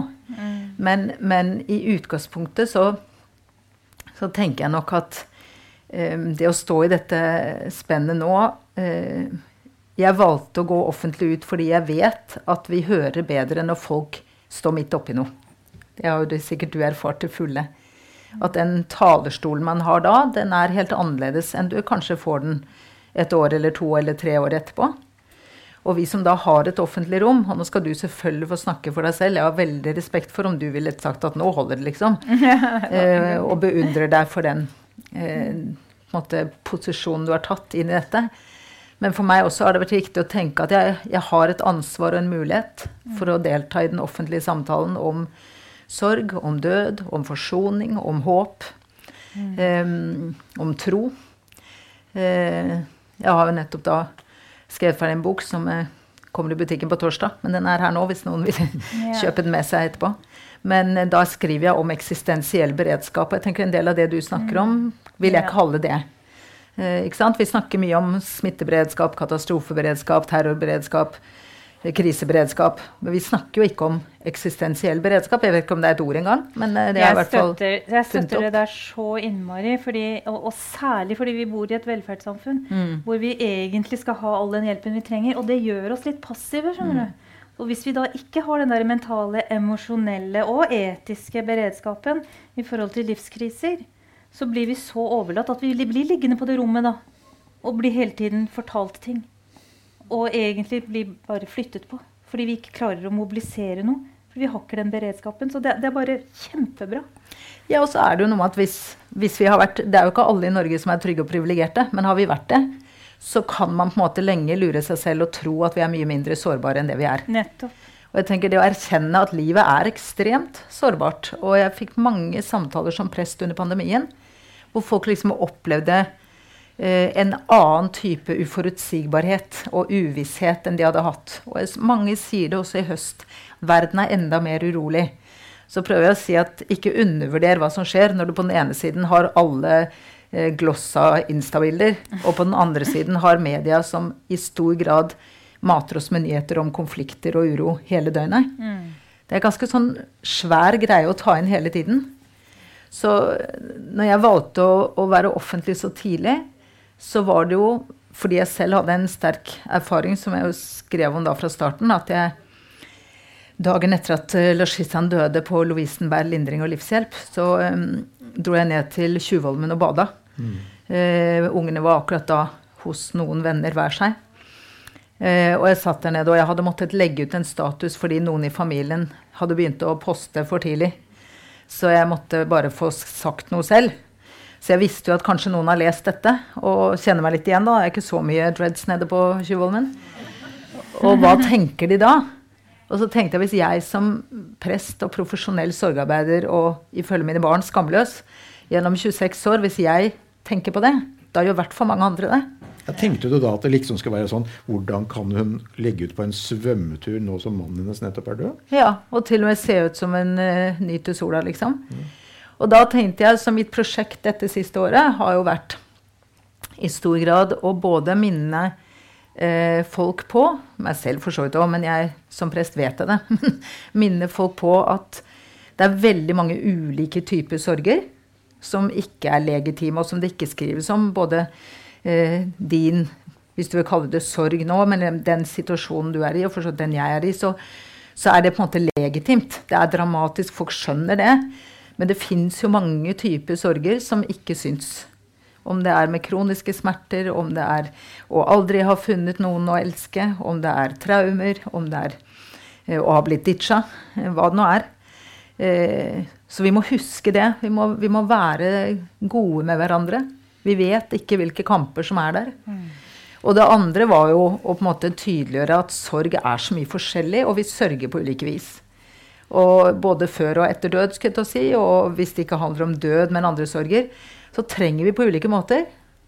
Men, men i utgangspunktet så, så tenker jeg nok at det å stå i dette spennet nå Eh, jeg valgte å gå offentlig ut fordi jeg vet at vi hører bedre når folk står midt oppi noe. Det har jo sikkert du erfart til fulle. At den talerstolen man har da, den er helt annerledes enn du kanskje får den et år eller to eller tre år etterpå. Og vi som da har et offentlig rom, og nå skal du selvfølgelig få snakke for deg selv, jeg har veldig respekt for om du ville sagt at nå holder det, liksom. eh, og beundrer deg for den måte, posisjonen du har tatt inn i dette. Men for meg også har det vært viktig å tenke at jeg, jeg, har et ansvar og en mulighet for å delta i den offentlige samtalen om sorg, om død, om forsoning, om håp, mm. eh, om tro. Eh, jeg har jo nettopp da skrevet ferdig en bok som uh, kommer i butikken på torsdag. Men den er her nå hvis noen vil kjøpe den med seg etterpå. Men uh, da skriver jeg om eksistensiell beredskap. Og jeg tenker en del av det du snakker om, vil jeg kalle det. Eh, vi snakker mye om smitteberedskap, katastrofeberedskap, terrorberedskap, eh, kriseberedskap. Men vi snakker jo ikke om eksistensiell beredskap. Jeg vet ikke om det er et ord engang. men eh, det er i hvert fall Jeg støtter det der så innmari. Fordi, og, og, særlig fordi vi bor i et velferdssamfunn mm. hvor vi egentlig skal ha all den hjelpen vi trenger. Og det gjør oss litt passive. skjønner mm. du. Og hvis vi da ikke har den der mentale, emosjonelle og etiske beredskapen i forhold til livskriser, så blir vi så overlatt at vi blir liggende på det rommet da, og blir hele tiden fortalt ting. Og egentlig blir bare flyttet på. Fordi vi ikke klarer å mobilisere noe. For vi har ikke den beredskapen. Så det, det er bare kjempebra. Ja, og så er det jo noe med at hvis, hvis, vi har vært Det er jo ikke alle i Norge som er trygge og privilegerte, men har vi vært det, så kan man på en måte lenge lure seg selv og tro at vi er mye mindre sårbare enn det vi er. Nettopp. Og jeg tenker Det å erkjenne at livet er ekstremt sårbart. Og jeg fikk mange samtaler som prest under pandemien, hvor folk liksom opplevde en annen type uforutsigbarhet og uvisshet enn de hadde hatt. Og mange sier det også i høst. Verden er enda mer urolig. Så prøver jeg å si at ikke undervurder hva som skjer når du på den ene siden har alle eh, glossa instabilder, og på den andre siden har media som i stor grad mater oss med nyheter om konflikter og uro hele døgnet. Mm. Det er ganske sånn svær greie å ta inn hele tiden. Så når jeg valgte å, å, være offentlig så tidlig, så var det jo fordi jeg selv hadde en sterk erfaring, som jeg jo skrev om da fra starten, at jeg dagen etter at eh, Lars Christian døde på Lovisenberg lindring og livshjelp, så um, dro jeg ned til Tjuvholmen og bada. Mm. Uh, ungene var akkurat da hos noen venner hver seg. Uh, og jeg satt der nede, og jeg hadde måttet legge ut en status fordi noen i familien hadde begynt å poste for tidlig. Så jeg måtte bare få sagt noe selv. Så jeg visste jo at kanskje noen har lest dette og kjenner meg litt igjen. da. Det er ikke så mye dreads nede på Tjuvholmen. Og hva tenker de da? Og så tenkte jeg hvis jeg som prest og profesjonell sorgarbeider og ifølge mine barn skamløs gjennom 26 år, hvis jeg tenker på det, da gjør i hvert fall mange andre det. Jeg tenkte du da at det liksom skal være sånn Hvordan kan hun legge ut på en svømmetur nå som mannen hennes nettopp er død? Ja, og til og med se ut som en uh, nyter sola, liksom. Mm. Og da tenkte jeg, så mitt prosjekt dette siste året har jo vært i stor grad å både minne eh, folk på, meg selv for så vidt òg, men jeg som prest vet det, minne folk på at det er veldig mange ulike typer sorger som ikke er legitime, og som det ikke skrives om. både eh, din Hvis du vil kalle det sorg nå, men den situasjonen du er i, og for den jeg er i, så, så er det på en måte legitimt. Det er dramatisk. Folk skjønner det. Men det fins jo mange typer sorger som ikke syns. Om det er med kroniske smerter, om det er å aldri ha funnet noen å elske, om det er traumer, om det er eh, å ha blitt ditcha, eh, hva det nå er. Eh, så vi må huske det. Vi må, vi må være gode med hverandre. Vi vet ikke hvilke kamper som er der. Mm. Og det andre var jo å på en måte tydeliggjøre at sorg er så mye forskjellig, og vi sørger på ulike vis. Og både før og etter død, skal jeg si, og hvis det ikke handler om død, men andre sorger, så trenger vi på ulike måter.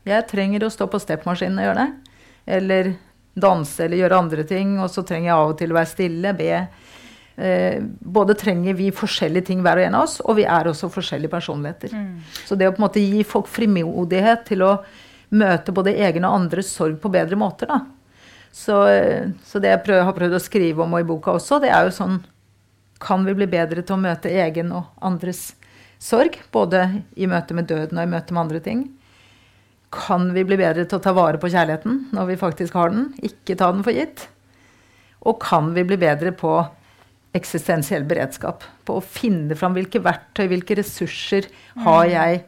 Jeg trenger å stå på steppmaskinen og gjøre det. Eller danse eller gjøre andre ting. Og så trenger jeg av og til å være stille, be eh, både trenger vi forskjellige ting hver og en av oss, og vi er også forskjellige personligheter. Mm. Så det å på en måte gi folk frimodighet til å møte både egen og andres sorg på bedre måter, da. Så, så det jeg prøv, har prøvd å skrive om og i boka også, det er jo sånn Kan vi bli bedre til å møte egen og andres sorg? Både i møte med døden og i møte med andre ting. Kan vi bli bedre til å ta vare på kjærligheten når vi faktisk har den? Ikke ta den for gitt. Og kan vi bli bedre på eksistensiell beredskap. På å finne fram hvilke verktøy, hvilke ressurser har mm. jeg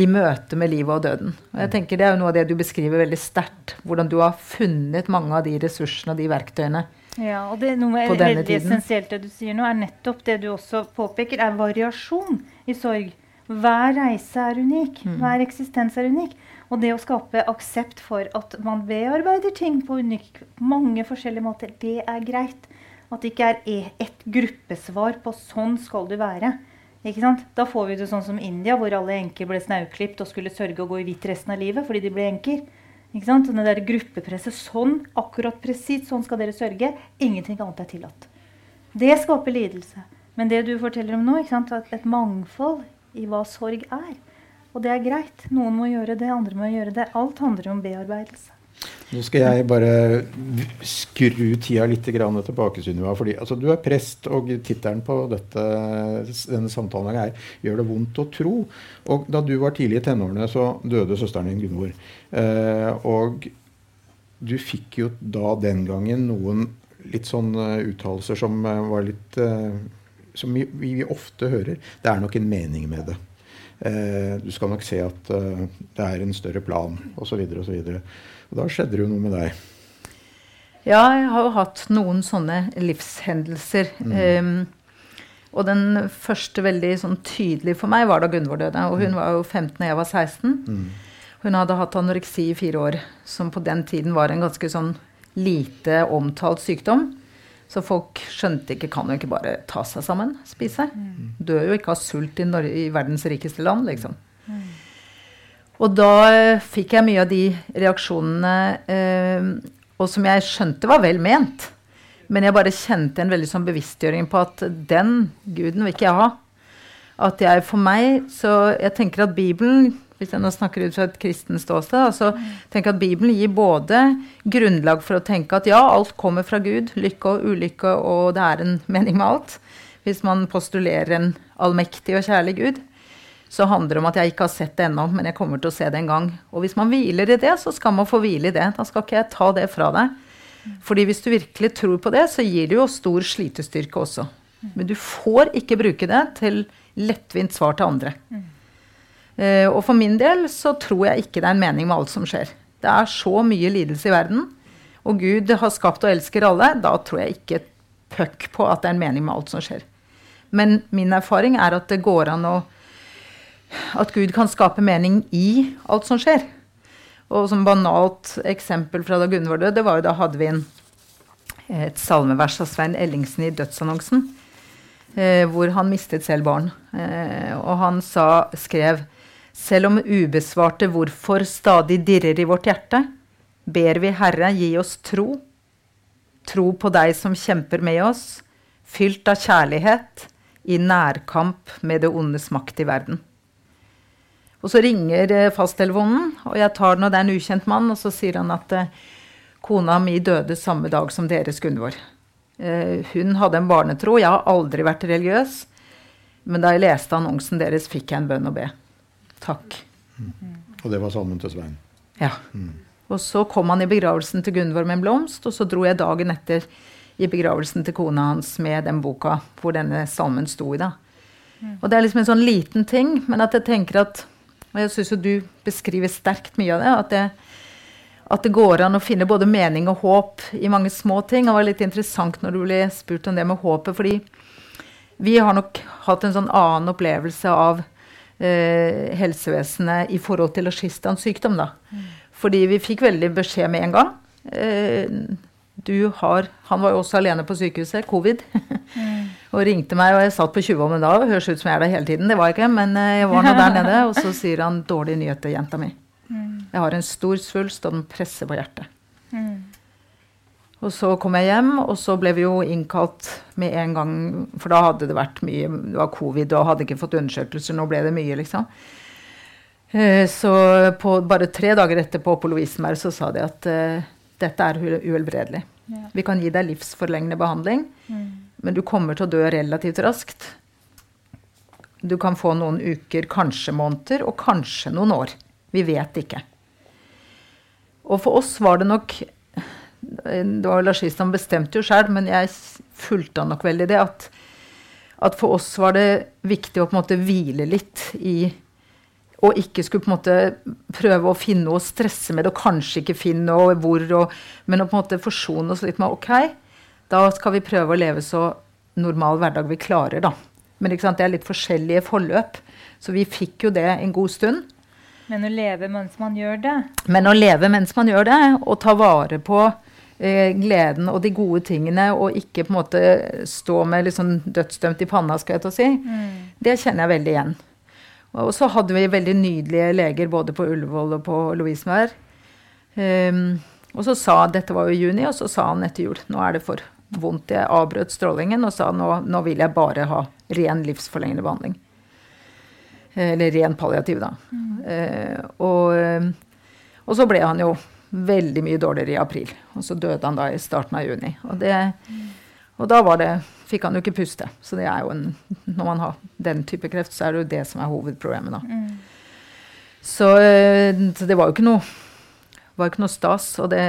i møte med livet og døden. Og jeg tenker Det er jo noe av det du beskriver veldig sterkt. Hvordan du har funnet mange av de ressursene og de verktøyene. Ja, og det er noe veldig tiden. essensielt det du sier nå, er nettopp det du også påpeker, er variasjon i sorg. Hver reise er unik. Mm. Hver eksistens er unik. Og det å skape aksept for at man bearbeider ting på unik, mange forskjellige måter, det er greit. At det ikke er e- ett gruppesvar på 'sånn skal du være'. Ikke sant? Da får vi det sånn som India, hvor alle enker ble snauklipt og skulle sørge å gå i hvitt resten av livet fordi de ble enker. Ikke sant? Det der gruppepresset sånn, akkurat presis sånn skal dere sørge. Ingenting annet er tillatt. Det skaper lidelse. Men det du forteller om nå? At et mangfold i hva sorg er. Og det er greit. Noen må gjøre det, andre må gjøre det. Alt handler om bearbeidelse. Nå skal jeg bare skru tida litt tilbake, Sunniva. fordi altså, Du er prest, og tittelen på dette, denne samtalen er 'Gjør det vondt å tro'. Og Da du var tidlig i tenårene, så døde søsteren din Gunvor. Eh, og du fikk jo da den gangen noen litt sånn uh, uttalelser som uh, var litt eh, Som vi, vi, ofte hører. Det er nok en mening med det. du skal nok se at det er en større plan, osv. osv. Og da skjedde det jo noe med deg. Ja, jeg har jo hatt noen sånne livshendelser. Mm. Um, og den første veldig sånn tydelig for meg var da Gunvor døde. Og hun mm. var jo 15 da jeg var 16. Mm. Hun hadde hatt anoreksi i fire år, som på den tiden var en ganske sånn lite omtalt sykdom. Så folk skjønte ikke Kan jo ikke bare ta seg sammen, spise? Dør jo ikke av sult i, Norge, i verdens rikeste land, liksom. Og da eh, fikk jeg mye av de reaksjonene, eh, og som jeg skjønte var vel ment. Men jeg bare kjente en veldig sånn bevisstgjøring på at den guden vil ikke jeg ha. At jeg for meg Så jeg tenker at Bibelen hvis jeg nå snakker ut fra et kristent ståsted, altså tenker at Bibelen gir både grunnlag for å tenke at ja, alt kommer fra Gud, lykke og ulykke, og det er en mening med alt. Hvis man postulerer en allmektig og kjærlig Gud, så handler det om at jeg ikke har sett det ennå, men jeg kommer til å se det en gang. Og hvis man hviler i det, så skal man få hvile i det. Da skal ikke jeg ta det fra deg. Fordi hvis du virkelig tror på det, så gir det jo stor slitestyrke også. Men du får ikke bruke det til lettvint svar til andre. Uh, og for min del så tror jeg ikke det er en mening med alt som skjer. Det er så mye lidelse i verden, og Gud har skapt og elsker alle. Da tror jeg ikke puck på at det er en mening med alt som skjer. Men min erfaring er at det går an å At Gud kan skape mening i alt som skjer. Og som banalt eksempel fra da Gunvor døde, det var jo da hadde vi en, et salmevers av Svein Ellingsen i dødsannonsen. Eh, hvor han mistet selv barn. Eh, og han sa, skrev selv om ubesvarte hvorfor stadig dirrer i vårt hjerte, ber vi Herre gi oss tro. Tro på deg som kjemper med oss, fylt av kjærlighet, i nærkamp med det ondes makt i verden. Og så ringer eh, fasttelefonen, og jeg tar den, og det er en ukjent mann, og så sier han at eh, kona mi døde samme dag som deres Gunvor. Eh, hun hadde en barnetro. Jeg har aldri vært religiøs. Men da jeg leste annonsen deres, fikk jeg en bønn å be. Takk. Mm. Og det var salmen til Svein? Ja. Mm. Og så kom han i begravelsen til Gunvor med en blomst, og så dro jeg dagen etter i begravelsen til kona hans med den boka hvor denne salmen sto i. da. Mm. Og det er liksom en sånn liten ting, men at jeg tenker at Og jeg syns jo du beskriver sterkt mye av det. At, det. at det går an å finne både mening og håp i mange små ting. Det var litt interessant når du ble spurt om det med håpet, fordi vi har nok hatt en sånn annen opplevelse av eh, helsevesenet i forhold til logistans sykdom. Da. Mm. Fordi vi fikk veldig beskjed med en gang. Eh, du har Han var jo også alene på sykehuset, covid. Mm. Og ringte meg, og jeg satt på 20 da. Høres ut som jeg er der hele tiden. Det var jeg ikke, men eh, jeg var nå der nede. Og så sier han 'dårlige nyheter, jenta mi'. Mm. Jeg har en stor svulst, og den presser på hjertet. Mm. Og så kom jeg hjem, og så ble vi jo innkalt med en gang. For da hadde det vært mye Det var covid og hadde ikke fått undersøkelser. Nå ble det mye, liksom. Eh, så på, bare tre dager etterpå på Lovisenberg så sa de at dette er uhelbredelig. Ja. Vi kan gi deg livsforlengende behandling, mm. Men du kommer til å dø relativt raskt. Du kan få noen uker, kanskje måneder, og kanskje noen år. Vi vet ikke. Og for oss var det nok det var Lars Kristian bestemte jo sjøl, men jeg fulgte han nok veldig det. At, at, for oss var det viktig å på en måte hvile litt i Og ikke skulle på en måte prøve å finne noe å stresse med det, og kanskje ikke finne noe hvor, og, men å på en måte forsone oss litt med OK, da skal vi prøve å leve så normal hverdag vi klarer, da. Men det er litt forskjellige forløp. Så vi fikk jo det en god stund. Men å leve mens man gjør det? Men å leve mens man gjør det, og ta vare på eh, gleden og de gode tingene, og ikke på en måte stå med liksom dødsdømt i panna, skal jeg til å si, mm. det kjenner jeg veldig igjen. Og så hadde vi veldig nydelige leger både på Ullevål og på Lovisenberg. Um, og så sa Dette var jo i juni, og så sa han etter jul nå er det for vondt. Jeg avbrøt strålingen og sa nå, nå vil jeg bare ha ren livsforlengende behandling. Eller ren palliativ, da. Mm. Eh, og, og, så ble han jo veldig mye dårligere i april. Og så døde han da i starten av juni. Og, det, og da var det, fikk han jo ikke puste. Så det er jo en, når man har den type kreft, så er det jo det som er hovedproblemet. da. Mm. Så, eh, så, det var jo ikke noe, var ikke noe stas. Og det,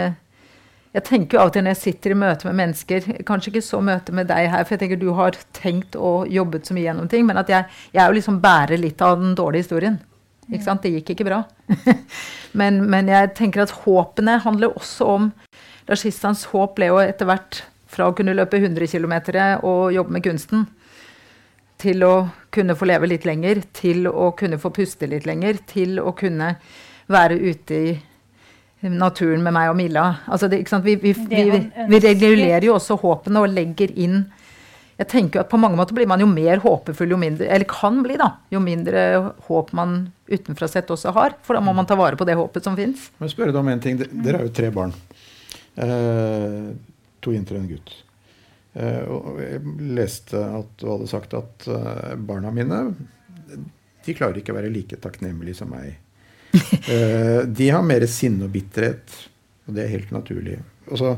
jeg tenker jo alltid når jeg sitter i møte med mennesker, kanskje ikke så møte med deg her, for jeg tenker du har tenkt og jobbet så mye gjennom ting, men at jeg, jeg er jo liksom bærer litt av den dårlige historien. Ikke sant? Det gikk ikke bra. men, men, jeg tenker at håpene handler også om Rashistans håp ble jo etter hvert fra å kunne løpe 100 km og jobbe med kunsten, til å kunne få leve litt lenger, til å kunne få puste litt lenger, til å kunne være ute i naturen med meg og Milla. Altså det, vi, vi, vi, vi regulerer jo også håpene og legger inn Jeg tenker jo at på mange måter blir man jo mer håpefull jo mindre Eller kan bli, da. Jo mindre håp man utenfra sett også har. For da må man ta vare på det håpet som fins. Men spørre deg om en ting. Dere er jo tre barn. Eh, to jenter og en gutt. Eh, og jeg leste at du hadde sagt at eh, barna mine de klarer ikke å være like takknemlige som meg. Eh, de har mer sinne og bitterhet, og det er helt naturlig. Altså,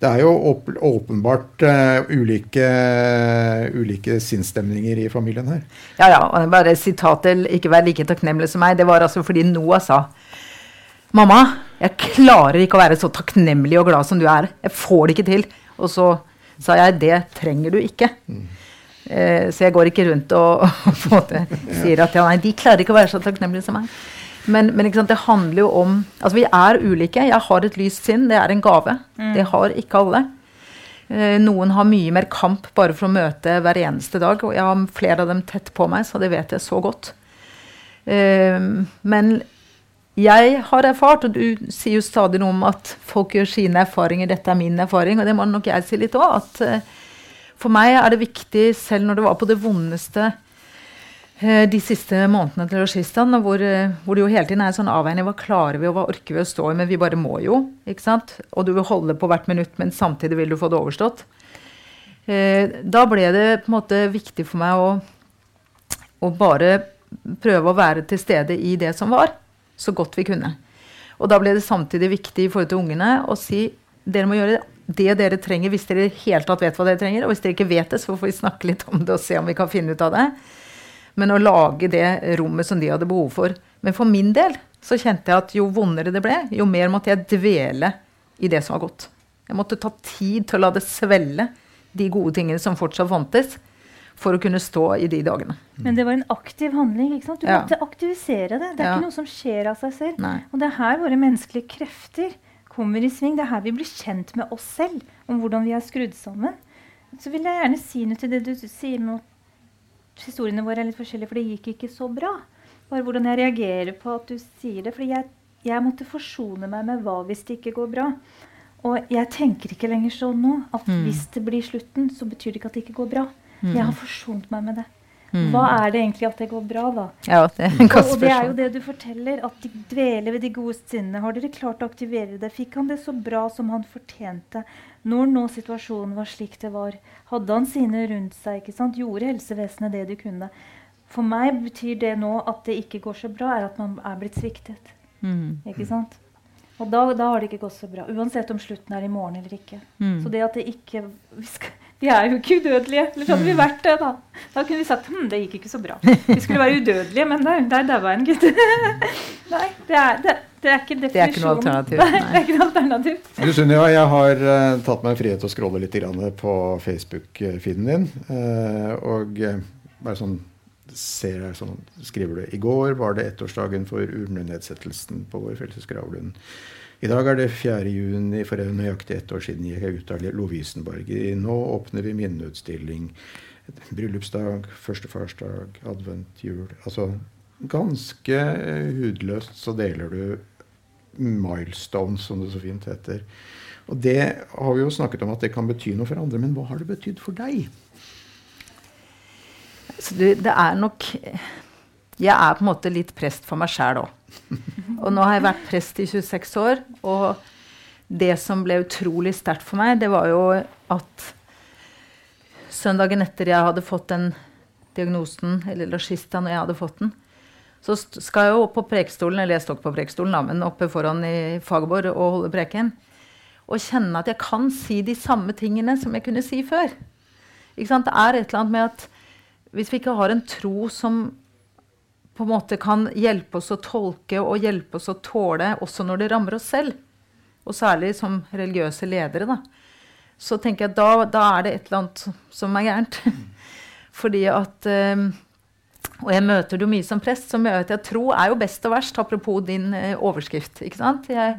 det er jo åp åpenbart uh, ulike, ulike sinnsstemninger i familien her. Ja, ja. og Bare sitatet 'ikke vær like takknemlig som meg', det var altså fordi Noah sa Mamma, jeg klarer ikke å være så takknemlig og glad som du er. Jeg får det ikke til. Og så sa jeg det trenger du ikke. Eh, så jeg går ikke rundt og, og sier at ja, nei, de klarer ikke å være så takknemlige som meg. Men, men det handler jo om Altså, vi er ulike. Jeg har et lyst sinn. Det er en gave. Det har ikke alle. Eh, Noen har mye mer kamp bare for å møte hver eneste dag. Og jeg har flere av dem tett på meg, så det vet jeg så godt. Eh, Men jeg har erfart, og du sier jo stadig noe om at folk gjør sine erfaringer, dette er min erfaring, og det må nok jeg si litt òg, at eh, for meg er det viktig, selv når det var på det vondeste de siste månedene til Roshistan, hvor, eh, hvor det jo hele tiden er en sånn avveining. Hva klarer vi, og hva orker vi å stå i? Men vi bare må jo. ikke sant? Og du vil holde på hvert minutt, men samtidig vil du få det overstått. Eh, da ble det på en måte viktig for meg å, å bare prøve å være til stede i det som var, så godt vi kunne. Og da ble det samtidig viktig i forhold til ungene å si dere må gjøre det dere trenger hvis dere hele tatt vet hva dere trenger. Og hvis dere ikke vet det, så får vi snakke litt om det og se om vi kan finne ut av det. Men å lage det rommet som de hadde behov for. Men for min del så kjente jeg at jo vondere det ble, jo mer måtte jeg dvele i det som var godt. Jeg måtte ta tid til å la det svelle, de gode tingene som fortsatt fantes, for å kunne stå i de dagene. Men det var en aktiv handling. ikke sant? Du Ja. måtte aktivisere det. Det er Ja. ikke noe som skjer av seg selv. Nei. Og det er her våre menneskelige krefter kommer i sving. Det er her vi blir kjent med oss selv, om hvordan vi er skrudd sammen. Så vil jeg gjerne si noe til det du sier med at historiene våre er litt forskjellige, for det gikk ikke så bra. Bare hvordan jeg reagerer på at du sier det. For jeg, jeg måtte forsone meg med hva hvis det ikke går bra. Og jeg tenker ikke lenger sånn nå at Mm. hvis det blir slutten, så betyr det ikke at det ikke går bra. Mm. Jeg har forsont meg med det. Mm. Hva er det egentlig at det går bra, da? Ja, det er en Og, og det er jo det du forteller, at de dveler ved de gode sinnene. Har dere klart å aktivere det? Fikk han det så bra som han fortjente? Når nå situasjonen var slik det var, hadde han sine rundt seg? ikke sant? Gjorde helsevesenet det de kunne? For meg betyr det nå at det ikke går så bra, er at man er blitt sviktet. Mm. Ikke sant? Og da, da har det ikke gått så bra. Uansett om slutten er i morgen eller ikke. Mm. Så det at det ikke vi, skal, vi er jo ikke udødelige. Eller så hadde vi vært det, da. Da kunne vi sagt hm, det gikk ikke så bra. Vi skulle være udødelige, men der, der daua en gutt. Nei, det er, det, det er ikke Det er ikke noe alternativ, Nei, det er ikke noe alternativ. Du Sunniva, jeg har uh, tatt meg frihet til å scrolle litt grann på Facebook-feeden din. Uh, og eh, bare sånn ser jeg sånn, skriver du I går var det ettårsdagen for urnenedsettelsen på vår felles gravlund. I dag er det 4. juni for nøyaktig ett år siden gikk jeg ut av Lovisenborg. Nå åpner vi minneutstilling. Bryllupsdag, førstefarsdag, advent, jul. Altså ganske eh, hudløst så deler du milestones, som det så fint heter. Og det har vi jo snakket om at det kan bety noe for andre, men hva har det betydd for deg? Så du, det er nok Jeg er på en måte litt prest for meg sjæl òg. Og nå har jeg vært prest i 26 år, og det som ble utrolig sterkt for meg, det var jo at søndagen etter jeg hadde fått den diagnosen, eller lagista når jeg hadde fått den, så skal jeg jo opp på prekestolen, eller jeg står ikke på prekestolen, da, men oppe foran i Fagerborg og holde preken. Og kjenne at jeg kan si de samme tingene som jeg kunne si før. Ikke sant? Det er et eller annet med at hvis vi ikke har en tro som på en måte kan hjelpe oss å tolke og hjelpe oss å tåle også når det rammer oss selv, og særlig som religiøse ledere, da, så tenker jeg at da, da er det et eller annet som er gærent. Fordi at eh, Og jeg møter det jo mye som prest, så møter jeg tro er jo best og verst, apropos din eh, overskrift. ikke sant? Jeg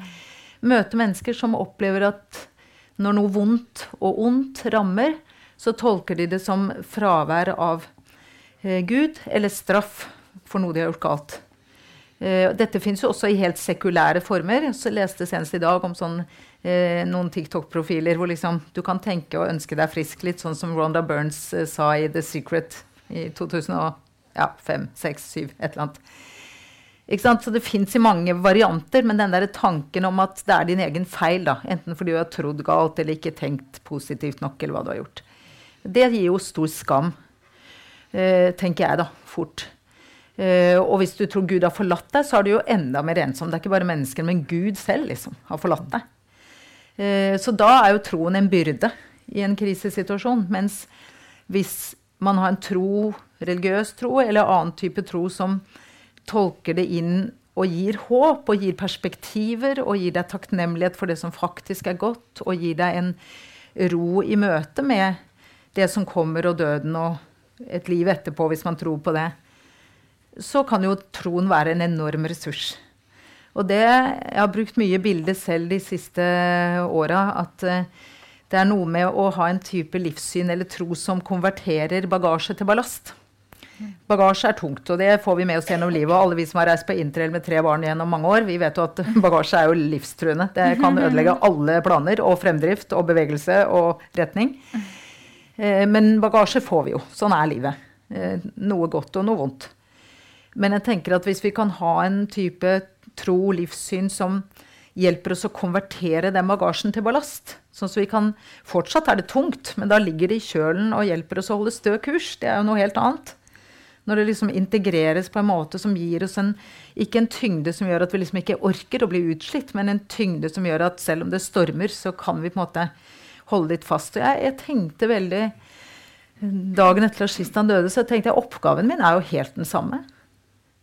møter mennesker som opplever at når noe vondt og ondt rammer, så tolker de det som fravær av eh, Gud eller straff for noe de har gjort galt. Eh, dette fins jo også i helt sekulære former. Jeg leste senest i dag om sånn, eh, noen TikTok-profiler hvor liksom, du kan tenke og ønske deg frisk, litt sånn som Ronda Burns eh, sa i The Secret i 2005, 6, 7, et eller annet. Så det fins i mange varianter, men den der tanken om at det er din egen feil, da, enten fordi du har trodd galt eller ikke tenkt positivt nok, eller hva du har gjort, det gir jo stor skam, tenker jeg da, fort. Eh, og hvis du tror Gud har forlatt deg, så er du jo enda mer ensom. Det er ikke bare mennesker, men Gud selv liksom, har forlatt deg. Eh, så da er jo troen en byrde i en krisesituasjon. Mens hvis man har en tro, religiøs tro, eller annen type tro som tolker det inn og gir håp og gir perspektiver og gir deg takknemlighet for det som faktisk er godt, og gir deg en ro i møte med det som kommer, og døden og et liv etterpå, hvis man tror på det, så kan jo troen være en enorm ressurs. Og det Jeg har brukt mye bilder selv de siste åra. At eh, det er noe med å ha en type livssyn eller tro som konverterer bagasje til ballast. Bagasje er tungt, og det får vi med oss gjennom livet. Og alle vi som har reist på interrail med tre barn gjennom mange år, vi vet jo at bagasje er jo livstruende. Det kan ødelegge alle planer og fremdrift og bevegelse og retning. Eh, men bagasje får vi jo. Sånn er livet. Eh, noe godt og noe vondt. Men jeg tenker at hvis vi kan ha en type tro, livssyn, som hjelper oss å konvertere den bagasjen til ballast. Sånn så vi kan Fortsatt er det tungt, men da ligger det i kjølen og hjelper oss å holde stø kurs. Det er jo noe helt annet. Når det liksom integreres på en måte som gir oss en, ikke en tyngde som gjør at vi liksom ikke orker å bli utslitt, men en tyngde som gjør at selv om det stormer, så kan vi på en måte holde litt fast. Og jeg, jeg tenkte veldig Dagen etter at sist han døde, så tenkte jeg oppgaven min er jo helt den samme.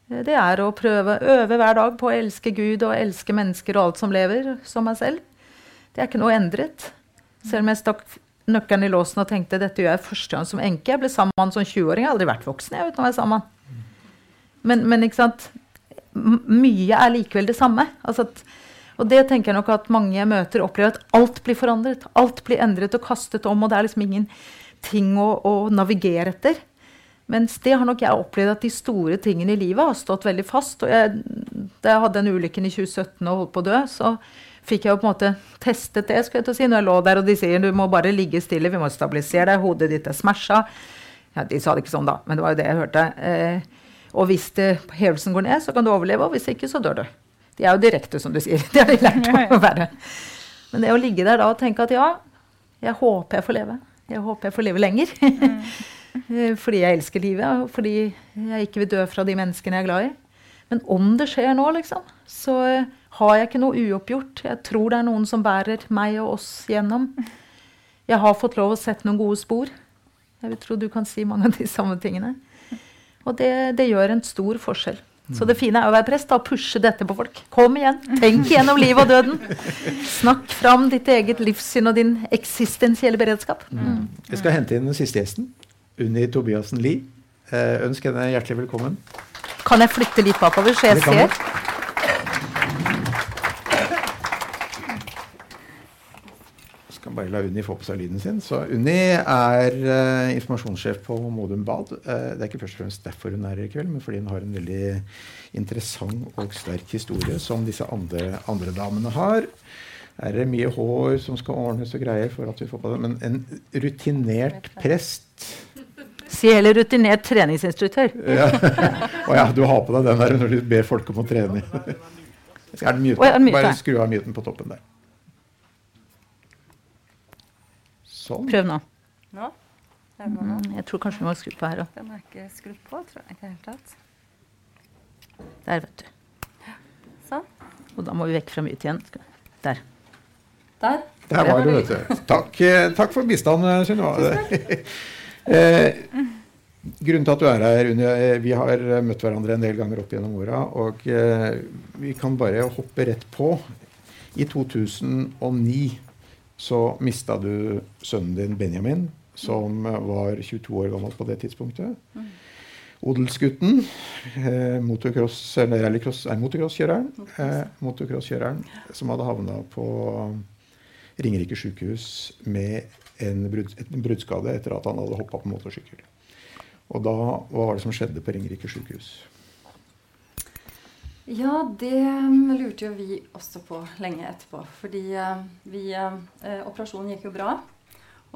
Det er å prøve, øve hver dag på å elske Gud og elske mennesker og alt som lever, som meg selv. Det er ikke noe endret. Selv om jeg stakk nøkkelen i låsen og tenkte dette gjør jeg første gang som enke. Jeg ble sammen med han som 20-åring. Jeg har aldri vært voksen jeg, uten å være sammen men, men, ikke sant Mye er likevel det samme. Altså at, og det tenker jeg nok at mange jeg møter, opplever at alt blir forandret. Alt blir endret og kastet om, og det er liksom ingenting å, å navigere etter. Mens det har nok jeg opplevd at de store tingene i livet har stått veldig fast. Og jeg, da jeg hadde den ulykken i 2017 og holdt på å dø, så fikk jeg jo på en måte testet det. skulle jeg til å si, Når jeg lå der og de sier du må bare ligge stille, vi må stabilisere deg, hodet ditt er smasha. Ja, de sa det ikke sånn, da, men det var jo det jeg hørte. Eh, og hvis det, hevelsen går ned, så kan du overleve, og hvis ikke, så dør du. De er jo direkte, som du sier. Det har de lært å være. Men det å ligge der da og tenke at ja, jeg håper jeg får leve. Jeg håper jeg får leve lenger. Mm. fordi jeg elsker livet, og fordi jeg ikke vil dø fra de menneskene jeg er glad i. Men om det skjer nå, liksom, så har jeg ikke noe uoppgjort. Jeg tror det er noen som bærer meg og oss gjennom. Jeg har fått lov å sette noen gode spor. Jeg vil tro du kan si mange av de samme tingene. Og det, det gjør en stor forskjell. Så det fine er å være prest og pushe dette på folk. Kom igjen, tenk gjennom livet og døden. Snakk fram ditt eget livssyn og din eksistensielle beredskap. Mm. Jeg skal hente inn den siste gjesten. Unni Tobiassen Lie. Eh, ønsk henne hjertelig velkommen. Kan jeg flytte litt bakover, så jeg ser? bare la Unni få på seg lyden sin. Så Unni er uh, informasjonssjef på Modum Bad. Uh, det er ikke først og fremst derfor hun er her i kveld, men fordi hun har en veldig interessant og sterk historie som disse andre, andre damene har. Er det mye hår som skal ordnes og greier for at vi får på det? Men en rutinert prest Si heller rutinert treningsinstruktør. ja. Å ja, du har på deg den der når du ber folk om å trene. Er den mute? Bare skru av myten på toppen der. Sånn. Prøv nå. Nå? Mm, jeg tror kanskje vi må skru på her òg. Den er ikke skrudd på, tror jeg ikke helt tatt. Der, vet du. Sånn. Og da må vi vekk fra myt igjen. Der. Der. Der var det, vet du. Takk, eh, takk for bistand, eh, Sunniva. Eh, grunnen til at du er her, Unni, eh, vi har møtt hverandre en del ganger opp gjennom åra. Og eh, vi kan bare hoppe rett på. I 2009 så mista du sønnen din Benjamin, som var 22 år gammel på det tidspunktet. Odelsgutten, eh, motocross, eller rallycross, er motocrosskjøreren, eh, motocross som hadde havna på Ringerike sykehus med en, brudd, en bruddskade etter at han hadde hoppa på motorsykkel. Og da, hva var det som skjedde på Ringerike sykehus? Ja, det lurte jo vi også på lenge etterpå. Fordi eh, vi, eh, operasjonen gikk jo bra.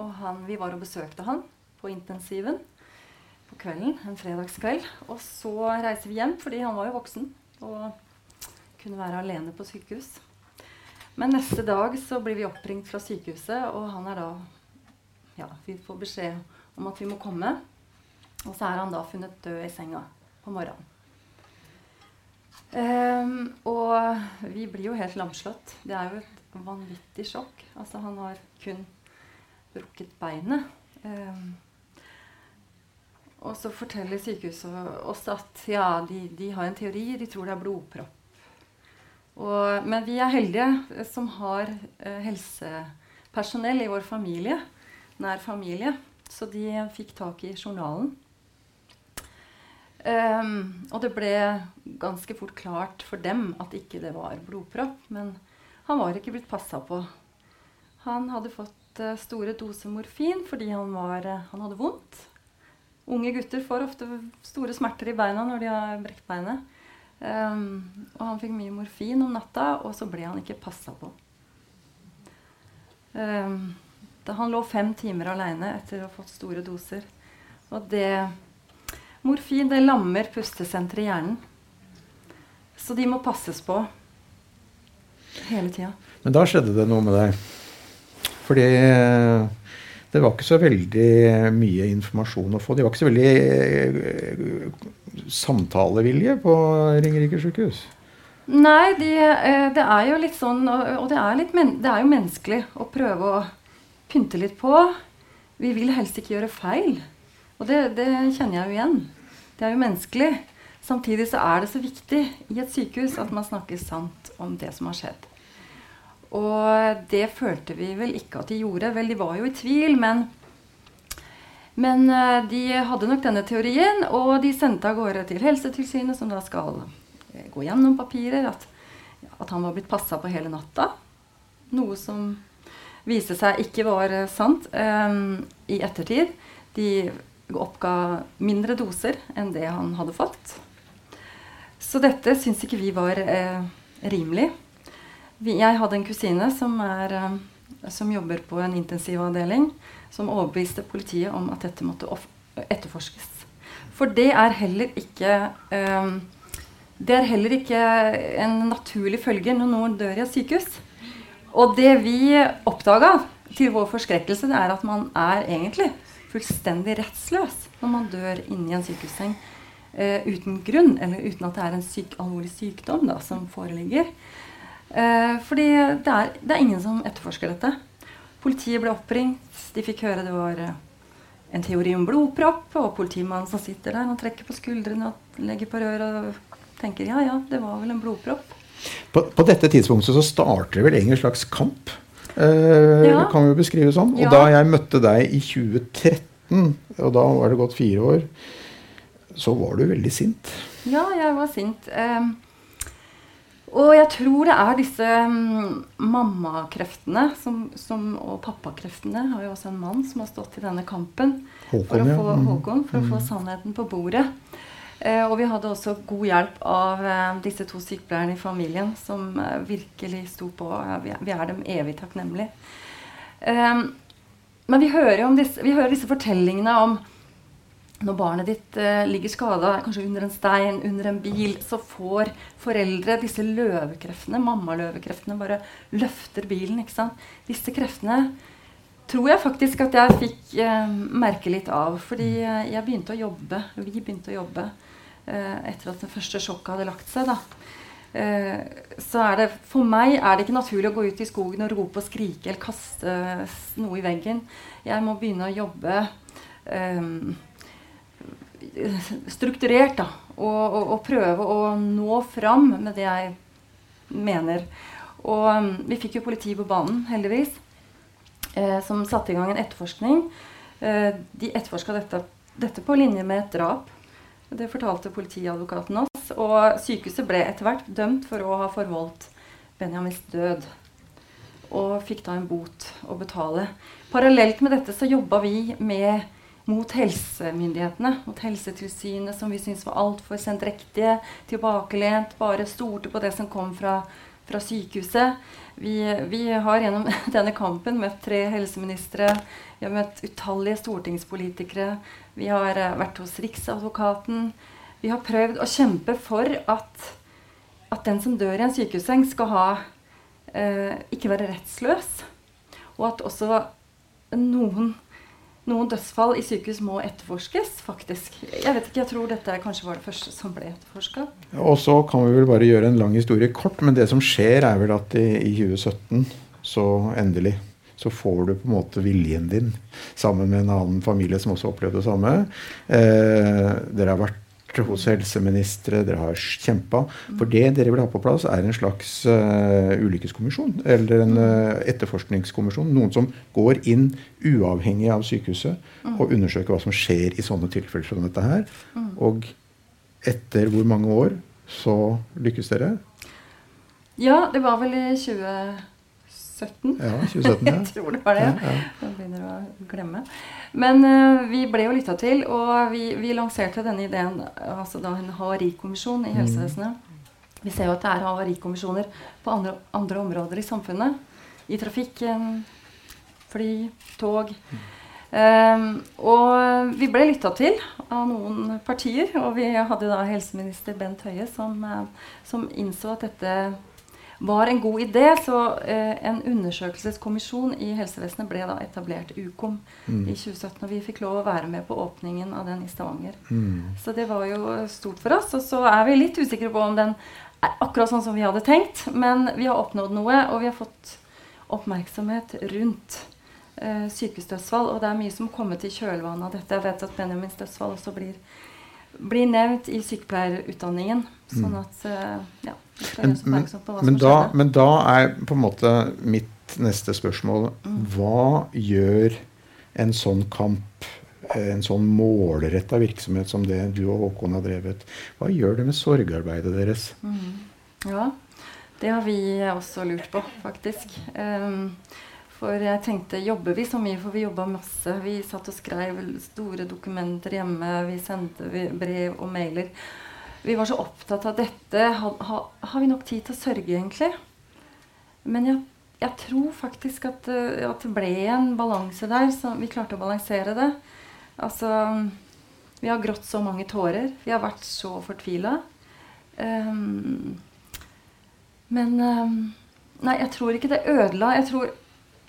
Og han, vi var og besøkte han på intensiven på kvelden, en fredagskveld. Og så reiser vi hjem, fordi han var jo voksen og kunne være alene på sykehus. Men neste dag så blir vi oppringt fra sykehuset, og han er da Ja, vi får beskjed om at vi må komme. Og så er han da funnet død i senga på morgenen. Um, og vi blir jo helt lamslått. Det er jo et vanvittig sjokk. Altså, han har kun brukket beinet. Um, og så forteller sykehuset oss at ja, de, de, har en teori. De tror det er blodpropp. Og, men vi er heldige som har eh, helsepersonell i vår familie. Nær familie. Så de fikk tak i journalen. Um, og det ble ganske fort klart for dem at ikke det var blodpropp. Men han var ikke blitt passa på. Han hadde fått uh, store doser morfin fordi han, var, uh, han, hadde vondt. Unge gutter får ofte store smerter i beina når de har brekt beinet. Um, og han fikk mye morfin om natta, og så ble han ikke passa på. Um, da han lå fem timer aleine etter å ha fått store doser. Og det Morfin det lammer pustesenteret i hjernen. Så de må passes på hele tida. Men da skjedde det noe med deg. Fordi eh, det var ikke så veldig mye informasjon å få. De var ikke så veldig eh, samtalevilje på Ringerike sykehus. Nei, de, eh, det er jo litt sånn Og det er, litt, det er jo menneskelig å prøve å pynte litt på. Vi vil helst ikke gjøre feil. Og det, det, kjenner jeg jo igjen. Det er jo menneskelig. Samtidig så er det så viktig i et sykehus at man snakker sant om det som har skjedd. Og det følte vi vel ikke at de gjorde. Vel, de var jo i tvil, men, men eh, de hadde nok denne teorien, og de sendte av gårde til Helsetilsynet, som da skal eh, gå gjennom papirer, at, at han var blitt passa på hele natta. Noe som viste seg ikke var eh, sant um, i ettertid. De oppga mindre doser enn det han hadde fått. Så dette syns ikke vi var eh, rimelig. Jeg hadde en kusine som, er, eh, som, jobber på en intensivavdeling, som overbeviste politiet om at dette måtte etterforskes. For det er heller ikke eh, Det er heller ikke en naturlig følge når noen dør i et sykehus. Og det vi oppdaga til vår forskrekkelse, det er at man er egentlig fullstendig rettsløs når man dør inni en sykehusseng eh, uten grunn, eller uten at det er en syk, alvorlig sykdom da, som foreligger. Eh, fordi det er, det er, ingen som etterforsker dette. Politiet ble oppringt. De fikk høre det var uh, en teori om blodpropp, og politimannen som sitter der og trekker på skuldrene og legger på røret og tenker ja, ja, det var vel en blodpropp. På, på dette tidspunktet så starter det vel egentlig en slags kamp Eh, ja. kan vi beskrive sånn. Og ja. da jeg møtte deg i 2013, og da var det gått fire år, så var du veldig sint. Ja, jeg var sint. Um, og jeg tror det er disse um, mammakreftene som, som, og pappakreftene har jo også en mann som har stått i denne kampen Håkon, for å, få, mm. Håkon, for mm. å få sannheten på bordet. Eh, og vi hadde også god hjelp av eh, disse to sykepleierne i familien som eh, virkelig sto på. Vi, er dem evig takknemlige. Men vi hører, disse, vi hører, disse, fortellingene om når barnet ditt ligger skada, kanskje under en stein, under en bil, så får foreldre disse løvekreftene, mammaløvekreftene, bare løfter bilen. ikke sant? Disse kreftene tror jeg faktisk at jeg fikk eh, merke litt av. Fordi jeg begynte å jobbe, vi begynte å jobbe etter at det første sjokket hadde lagt seg. da. Eh, så er det, For meg er det ikke naturlig å gå ut i skogen og rope og skrike eller kaste noe i veggen. Jeg må begynne å jobbe um, strukturert da, og, og, og, prøve å nå fram med det jeg mener. Og um, vi fikk jo politiet på banen, heldigvis, eh, som satte i gang en etterforskning. Eh, de etterforska dette, dette på linje med et drap. Det fortalte politiadvokaten oss. Og sykehuset ble etter hvert dømt for å ha forvoldt Benjamins død. Og fikk da en bot å betale. Parallelt med dette så jobba vi med mot helsemyndighetene, mot Helsetilsynet, som vi syntes var altfor sendrektige, tilbakelent, bare stolte på det som kom fra, fra sykehuset. Vi, vi, har gjennom denne kampen møtt tre helseministre, vi har møtt utallige stortingspolitikere, vi har uh, vært hos Riksadvokaten. Vi har prøvd å kjempe for at, at den som dør i en sykehusseng, skal ha, eh, ikke være rettsløs. Og at også noen noen dødsfall i sykehus må etterforskes, faktisk. Jeg vet ikke, jeg tror dette kanskje var det første som ble etterforska. Og så kan vi vel bare gjøre en lang historie kort, men det som skjer, er vel at i, i 2017 så endelig så får du på en måte viljen din sammen med en annen familie som også opplevde det samme. Eh, dere har vært hos helseministre, dere har kjempa. For det dere vil ha på plass, er en slags uh, ulykkeskommisjon. Eller en uh, etterforskningskommisjon. Noen som går inn uavhengig av sykehuset og undersøker hva som skjer i sånne tilfeller som dette her. Og etter hvor mange år så lykkes dere? Ja, det var vel i 20... 2017. Ja, 2017 ja. jeg tror det var det. Ja, ja. Jeg begynner å glemme. Men uh, vi ble jo lytta til, og vi, vi, lanserte denne ideen, altså da en havarikommisjon i mm. Vi ser jo at det er havarikommisjoner på andre, andre områder i samfunnet. I trafikken, fly, tog. Um, og vi ble lytta til av noen partier. Og vi hadde da helseminister Bent Høie som, som innså at dette var en god idé. Så eh, en undersøkelseskommisjon i helsevesenet ble da etablert, Ukom, mm. i 2017. Og vi fikk lov å være med på åpningen av den i Stavanger. Mm. Så det var jo stort for oss. Og så er vi litt usikre på om den er akkurat sånn som vi hadde tenkt. Men vi har oppnådd noe, og vi har fått oppmerksomhet rundt eh, sykehusdødsfall. Og det er mye som kommer til kjølvannet av dette. Jeg vet at Benjamins dødsfall også blir, blir nevnt i sykepleierutdanningen. Sånn mm. at uh, ja, men, men, men, da, men, da, er på en måte mitt neste spørsmål mm. Hva gjør en sånn kamp, en sånn målretta virksomhet som det du og Håkon har drevet, hva gjør det med sorgarbeidet deres? Mm. Ja, det har vi også lurt på, faktisk. Um, for jeg tenkte, jobber vi så mye? For vi jobba masse. Vi satt og skrev store dokumenter hjemme. Vi sendte brev og mailer vi var så opptatt av dette. Har, har, har vi nok tid til å sørge, egentlig? Men jeg, jeg tror faktisk at, uh, at, det ble en balanse der. Så vi klarte å balansere det. Altså Vi har grått så mange tårer. Vi har vært så fortvila. Um, men um, Nei, jeg tror ikke det ødela. Jeg tror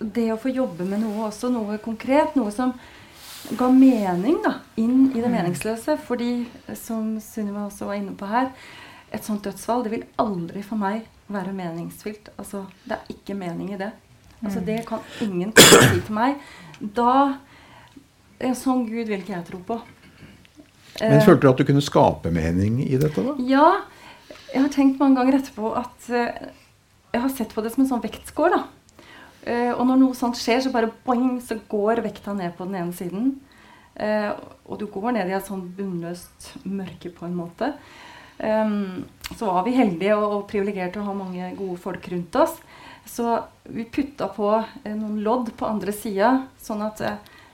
det å få jobbe med noe også, noe konkret, noe som ga mening da, inn i det mm. meningsløse. Fordi, som Sunniva også var inne på her, et sånt dødsfall det vil aldri for meg være meningsfylt. Altså, det er ikke mening i det. Altså, mm. det kan ingen si til meg. Da En sånn Gud vil ikke jeg tro på. Men uh, Følte du at du kunne skape mening i dette? da? Ja. Jeg har tenkt mange ganger etterpå at jeg har sett på det som en sånn vektskål. da. Uh, og når noe sånt skjer, så bare boing, så går vekta ned på den ene siden. Uh, og du går ned i et sånn bunnløst mørke på en måte. Um, så var vi heldige og, og privilegerte å ha mange gode folk rundt oss. Så vi putta på uh, noen lodd på andre sida, sånn at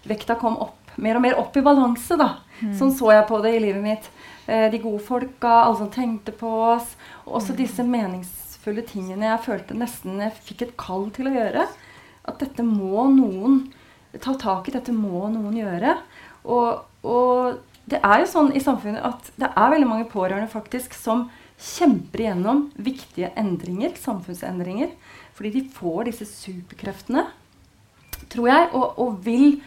vekta kom opp, mer og mer opp i balanse. da. Mm. Sånn så jeg på det i livet mitt. de gode folka, alle som tenkte på oss. Og også mm. disse menings meningsfulle tingene jeg følte nesten jeg fikk et kall til å gjøre. At dette må noen ta tak i. Dette må noen gjøre. Og, og, det er jo sånn i samfunnet at det er veldig mange pårørende faktisk som kjemper igjennom viktige endringer, samfunnsendringer. Fordi de får disse superkreftene, tror jeg, og, og vil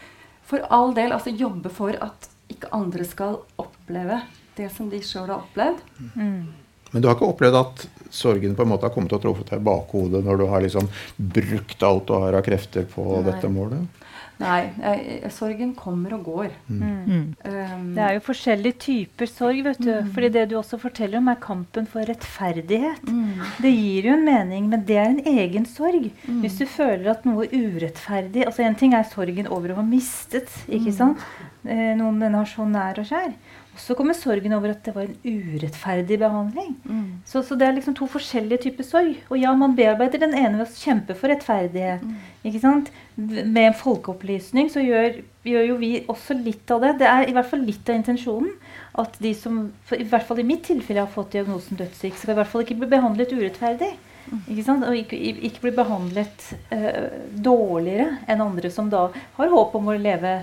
for all del altså jobbe for at ikke andre skal oppleve det som de sjøl har opplevd. Mm. Men du har ikke opplevd at sorgen på en måte har kommet og truffet deg i bakhodet når du har liksom brukt alt du har av krefter på Nei. dette målet? Nei. Jeg, sorgen kommer og går. Mm. Mm. Um, det er jo forskjellige typer sorg. vet du. Mm. Fordi det du også forteller om, er kampen for rettferdighet. Mm. Det gir jo en mening, men det er en egen sorg. Mm. Hvis du føler at noe urettferdig altså En ting er sorgen over å ha mistet ikke mm. sant? Eh, noen den har så nær og kjær. Så kommer sorgen over at det var en urettferdig behandling. Mm. Så, så, det er liksom to forskjellige typer sorg. Og ja, man bearbeider den ene ved å kjempe for rettferdighet. Mm. ikke sant? Med folkeopplysning så gjør, gjør, jo vi også litt av det. Det er i hvert fall litt av intensjonen. At de som, i hvert fall i mitt tilfelle, har fått diagnosen dødssyk, skal i hvert fall ikke bli behandlet urettferdig. Mm. Ikke sant? Og ikke, ikke bli behandlet uh, dårligere enn andre som da har håp om å leve,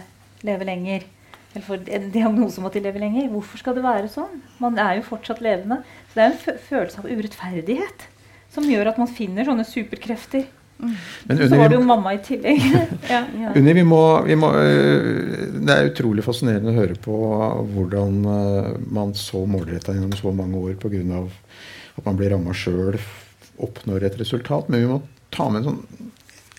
leve lenger eller for en diagnose om at de lever lenger. Hvorfor skal det være sånn? Man er jo fortsatt levende. Så det er en følelse av urettferdighet som gjør at man finner sånne superkrefter. Mm. Unni, så var det jo mamma i tillegg. ja. Ja. Unni, vi må, vi må, øh, det er utrolig fascinerende å høre på hvordan øh, man så målretta gjennom så mange år pga. at man blir ramma sjøl, oppnår et resultat. Men vi må ta med en sånn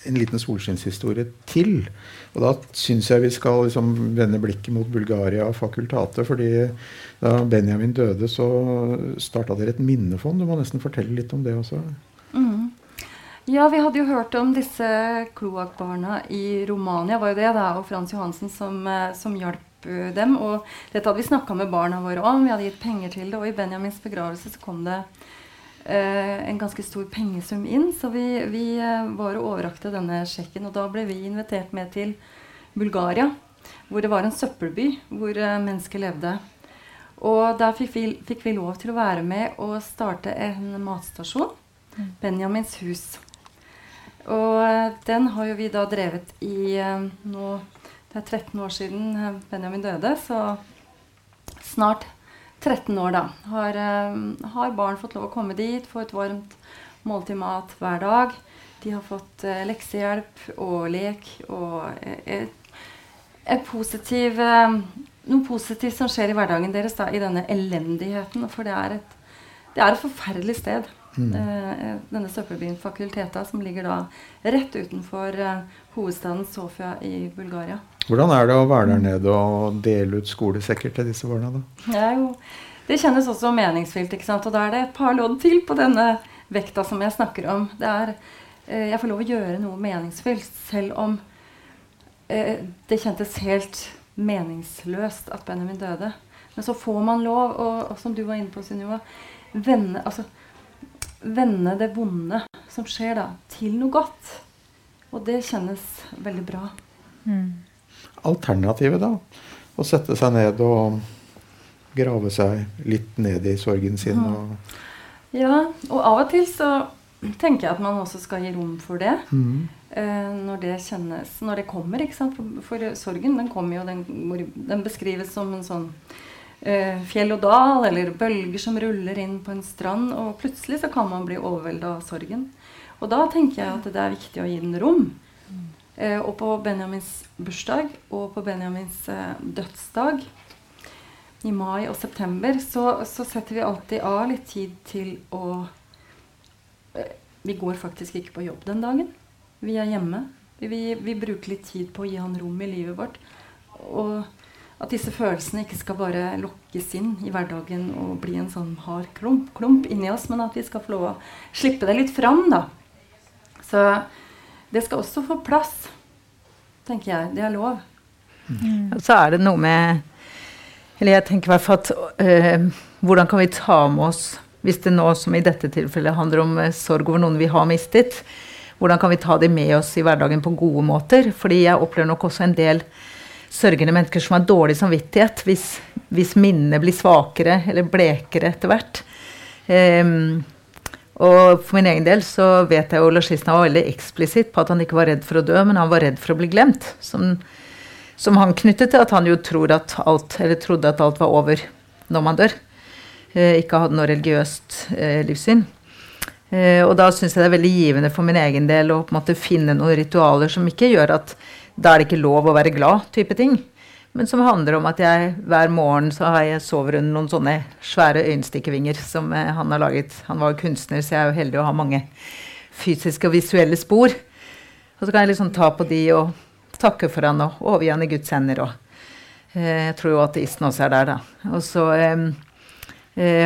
en liten solskinnshistorie til. Og da syns jeg vi skal liksom vende blikket mot Bulgaria og fakultatet. fordi da Benjamin døde, så starta dere et minnefond. Du må nesten fortelle litt om det også. Mm. Ja, vi hadde jo hørt om disse kloakkbarna i Romania. var jo det, det er jo Frans Johansen som, eh, som hjalp eh, dem. Og dette hadde vi snakka med barna våre om. Vi hadde gitt penger til det. Og i Benjamins begravelse så kom det en ganske stor pengesum inn. Så vi, vi eh, var og overrakte denne sjekken. Og da ble vi invitert med til Bulgaria, hvor det var en søppelby hvor uh, mennesker levde. Og der fikk vi, fikk vi, lov til å være med og starte en matstasjon. Mm. Benjamins hus. Og den har jo vi da drevet i nå Det er 13 år siden Benjamin døde, så snart 13 år, da, har, uh, har, barn fått lov å komme dit, få et varmt måltid mat hver dag. De har fått uh, leksehjelp og lek og uh, positiv, noe positivt som skjer i hverdagen deres da, i denne elendigheten. For det er et, det er et forferdelig sted. Mm. denne søppelbyen Fakulteta, som ligger da rett utenfor hovedstaden Sofia i Bulgaria. Hvordan er det å være der nede og dele ut skolesekker til disse barna? da? Det, jo, det kjennes også meningsfylt. ikke sant? Og da er det et par lodd til på denne vekta som jeg snakker om. Det er, eh, Jeg får lov å gjøre noe meningsfylt, selv om eh, det kjentes helt meningsløst at Benjamin døde. Men så får man lov, og, og som du var inne på, Sunniva, vende, altså, vende det vonde som skjer da, til noe godt. Og det kjennes veldig bra. Mm alternativet, da? Å sette seg ned og grave seg litt ned i sorgen sin. Og ja, og av og til så tenker jeg at man også skal gi rom for det. Mm. Eh, når det kjennes Når det kommer, ikke sant. For, for sorgen, den kommer jo Den, den beskrives som en sånn fjell og dal, eller bølger som ruller inn på en strand. Og plutselig så kan man bli overvelda av sorgen. Og da tenker jeg at det er viktig å gi den rom. Eh, og på Benjamins bursdag og på Benjamins eh, dødsdag i mai og september så, så, setter vi alltid av litt tid til å eh, Vi går faktisk ikke på jobb den dagen. Vi er hjemme. Vi, vi, bruker litt tid på å gi han rom i livet vårt. Og at disse følelsene ikke skal bare lokkes inn i hverdagen og bli en sånn hard klump, klump inni oss, men at vi skal få lov å slippe det litt fram, da. Så det skal også få plass, tenker jeg. Det er lov. Mm. Så er det noe med Eller jeg tenker i hvert fall at øh, Hvordan kan vi ta med oss Hvis det nå, som i dette tilfellet, handler om øh, sorg over noen vi har mistet, hvordan kan vi ta de med oss i hverdagen på gode måter? Fordi jeg opplever nok også en del sørgende mennesker som har dårlig samvittighet hvis, hvis minnene blir svakere eller blekere etter hvert. Um, og for min egen del så vet jeg jo Lashisten var veldig eksplisitt på at han ikke var redd for å dø, men han var redd for å bli glemt. Som, som han knyttet til at han jo at alt, trodde at alt var over når man dør. Uh, ikke hadde noe religiøst uh, livssyn. Uh, og da syns jeg det er veldig givende for min egen del å på en måte finne noen ritualer som ikke gjør at da er det ikke lov å være glad, type ting men som handler om at jeg hver morgen så har jeg sover under noen sånne svære øyenstikkvinger som eh, han har laget. Han var kunstner, så jeg er jo heldig å ha mange fysiske og visuelle spor. Og så kan jeg liksom ta på de og takke for han og overgi han i Guds hender. Og, eh, jeg tror jo ateisten også er der, da. Og så eh,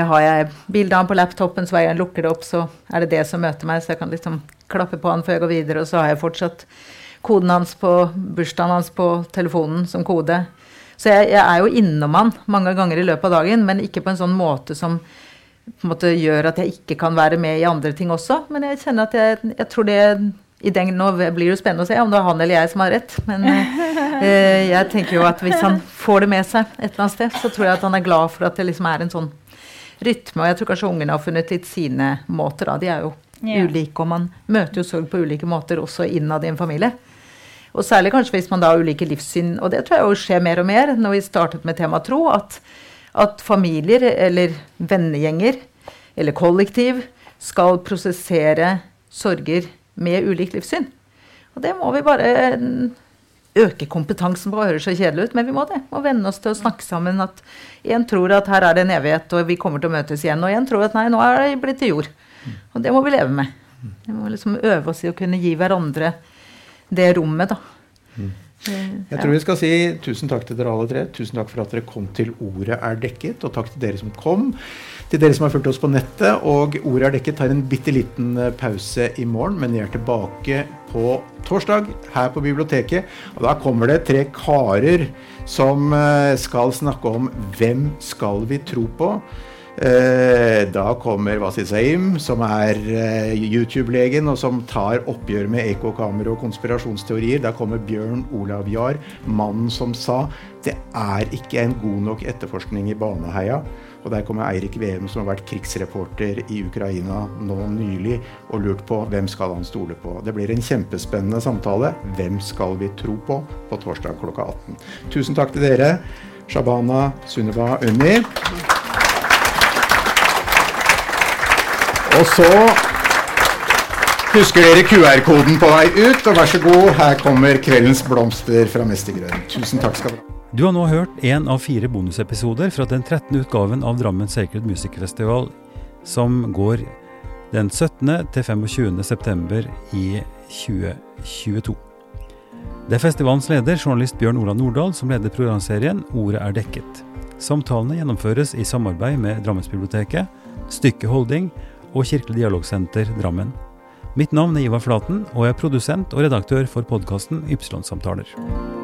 har jeg bildet av han på laptopen, så hver gang jeg lukker det opp, så er det det som møter meg. Så jeg kan liksom klappe på han før jeg går videre, og så har jeg fortsatt koden hans på bursdagen hans på telefonen som kode. Så jeg, jeg er jo innom han mange ganger i løpet av dagen, men ikke på en sånn måte som måte gjør at jeg ikke kan være med i andre ting også. Men jeg kjenner at jeg, jeg tror det i den, Nå blir det jo spennende å se om det er han eller jeg som har rett. Men eh, jeg tenker jo at hvis han får det med seg et eller annet sted, så tror jeg at han er glad for at det liksom er en sånn rytme. Og jeg tror kanskje ungene har funnet litt sine måter. da, De er jo Ja. ulike, og man møter jo sorg på ulike måter også innad i en familie. Og særlig kanskje hvis man da har ulike livssyn, og det tror jeg jo skjer mer og mer når vi startet med tema tro, at, at familier eller vennegjenger eller kollektiv skal prosessere sorger med ulikt livssyn. Og det må vi bare mm, øke kompetansen på. Høres så kjedelig ut, men vi må det. Må venne oss til å snakke sammen. At én tror at her er det en evighet, og vi kommer til å møtes igjen. Og én tror at nei, nå er det blitt til jord. Og det må vi leve med. Vi må liksom øve oss i å kunne gi hverandre det rommet, da. Jeg tror vi skal si tusen takk til dere alle tre. Tusen takk for at dere kom til Ordet er dekket. Og takk til dere som kom. Til dere som har fulgt oss på nettet. Og Ordet er dekket tar en bitte liten eh, pause i morgen, men vi er tilbake på torsdag her på biblioteket. Og da kommer det tre karer som eh, skal snakke om hvem skal vi tro på. Eh, da kommer Wasit Saim, som er eh, YouTube-legen, og som tar oppgjør med ekkokamera og konspirasjonsteorier. Da kommer Bjørn Olav Jahr, mannen som sa det er ikke en god nok etterforskning i Baneheia. Og der kommer Eirik Veum, som har vært krigsreporter i Ukraina nå nylig, og lurt på hvem skal han stole på. Det blir en kjempespennende samtale. Hvem skal vi tro på? På torsdag klokka 18. Tusen takk til dere. Shabana Sunniba Unni. Og så husker dere QR-koden på vei ut, og vær så god, her kommer kveldens blomster fra Mestergrønn. Tusen takk skal dere ha. Du har nå hørt én av fire bonusepisoder fra den 13. utgaven av Drammen Sacred Music Festival, som går den 17. til 25. september i 2022. Det er festivalens leder, journalist Bjørn Ola Nordahl, som leder programserien Ordet er dekket. Samtalene gjennomføres i samarbeid med Drammensbiblioteket, Stykke Holding og Kirkelig dialogsenter Drammen. Mitt navn er Ivar Flaten, og jeg er produsent og redaktør for podkasten Ypsilon-samtaler.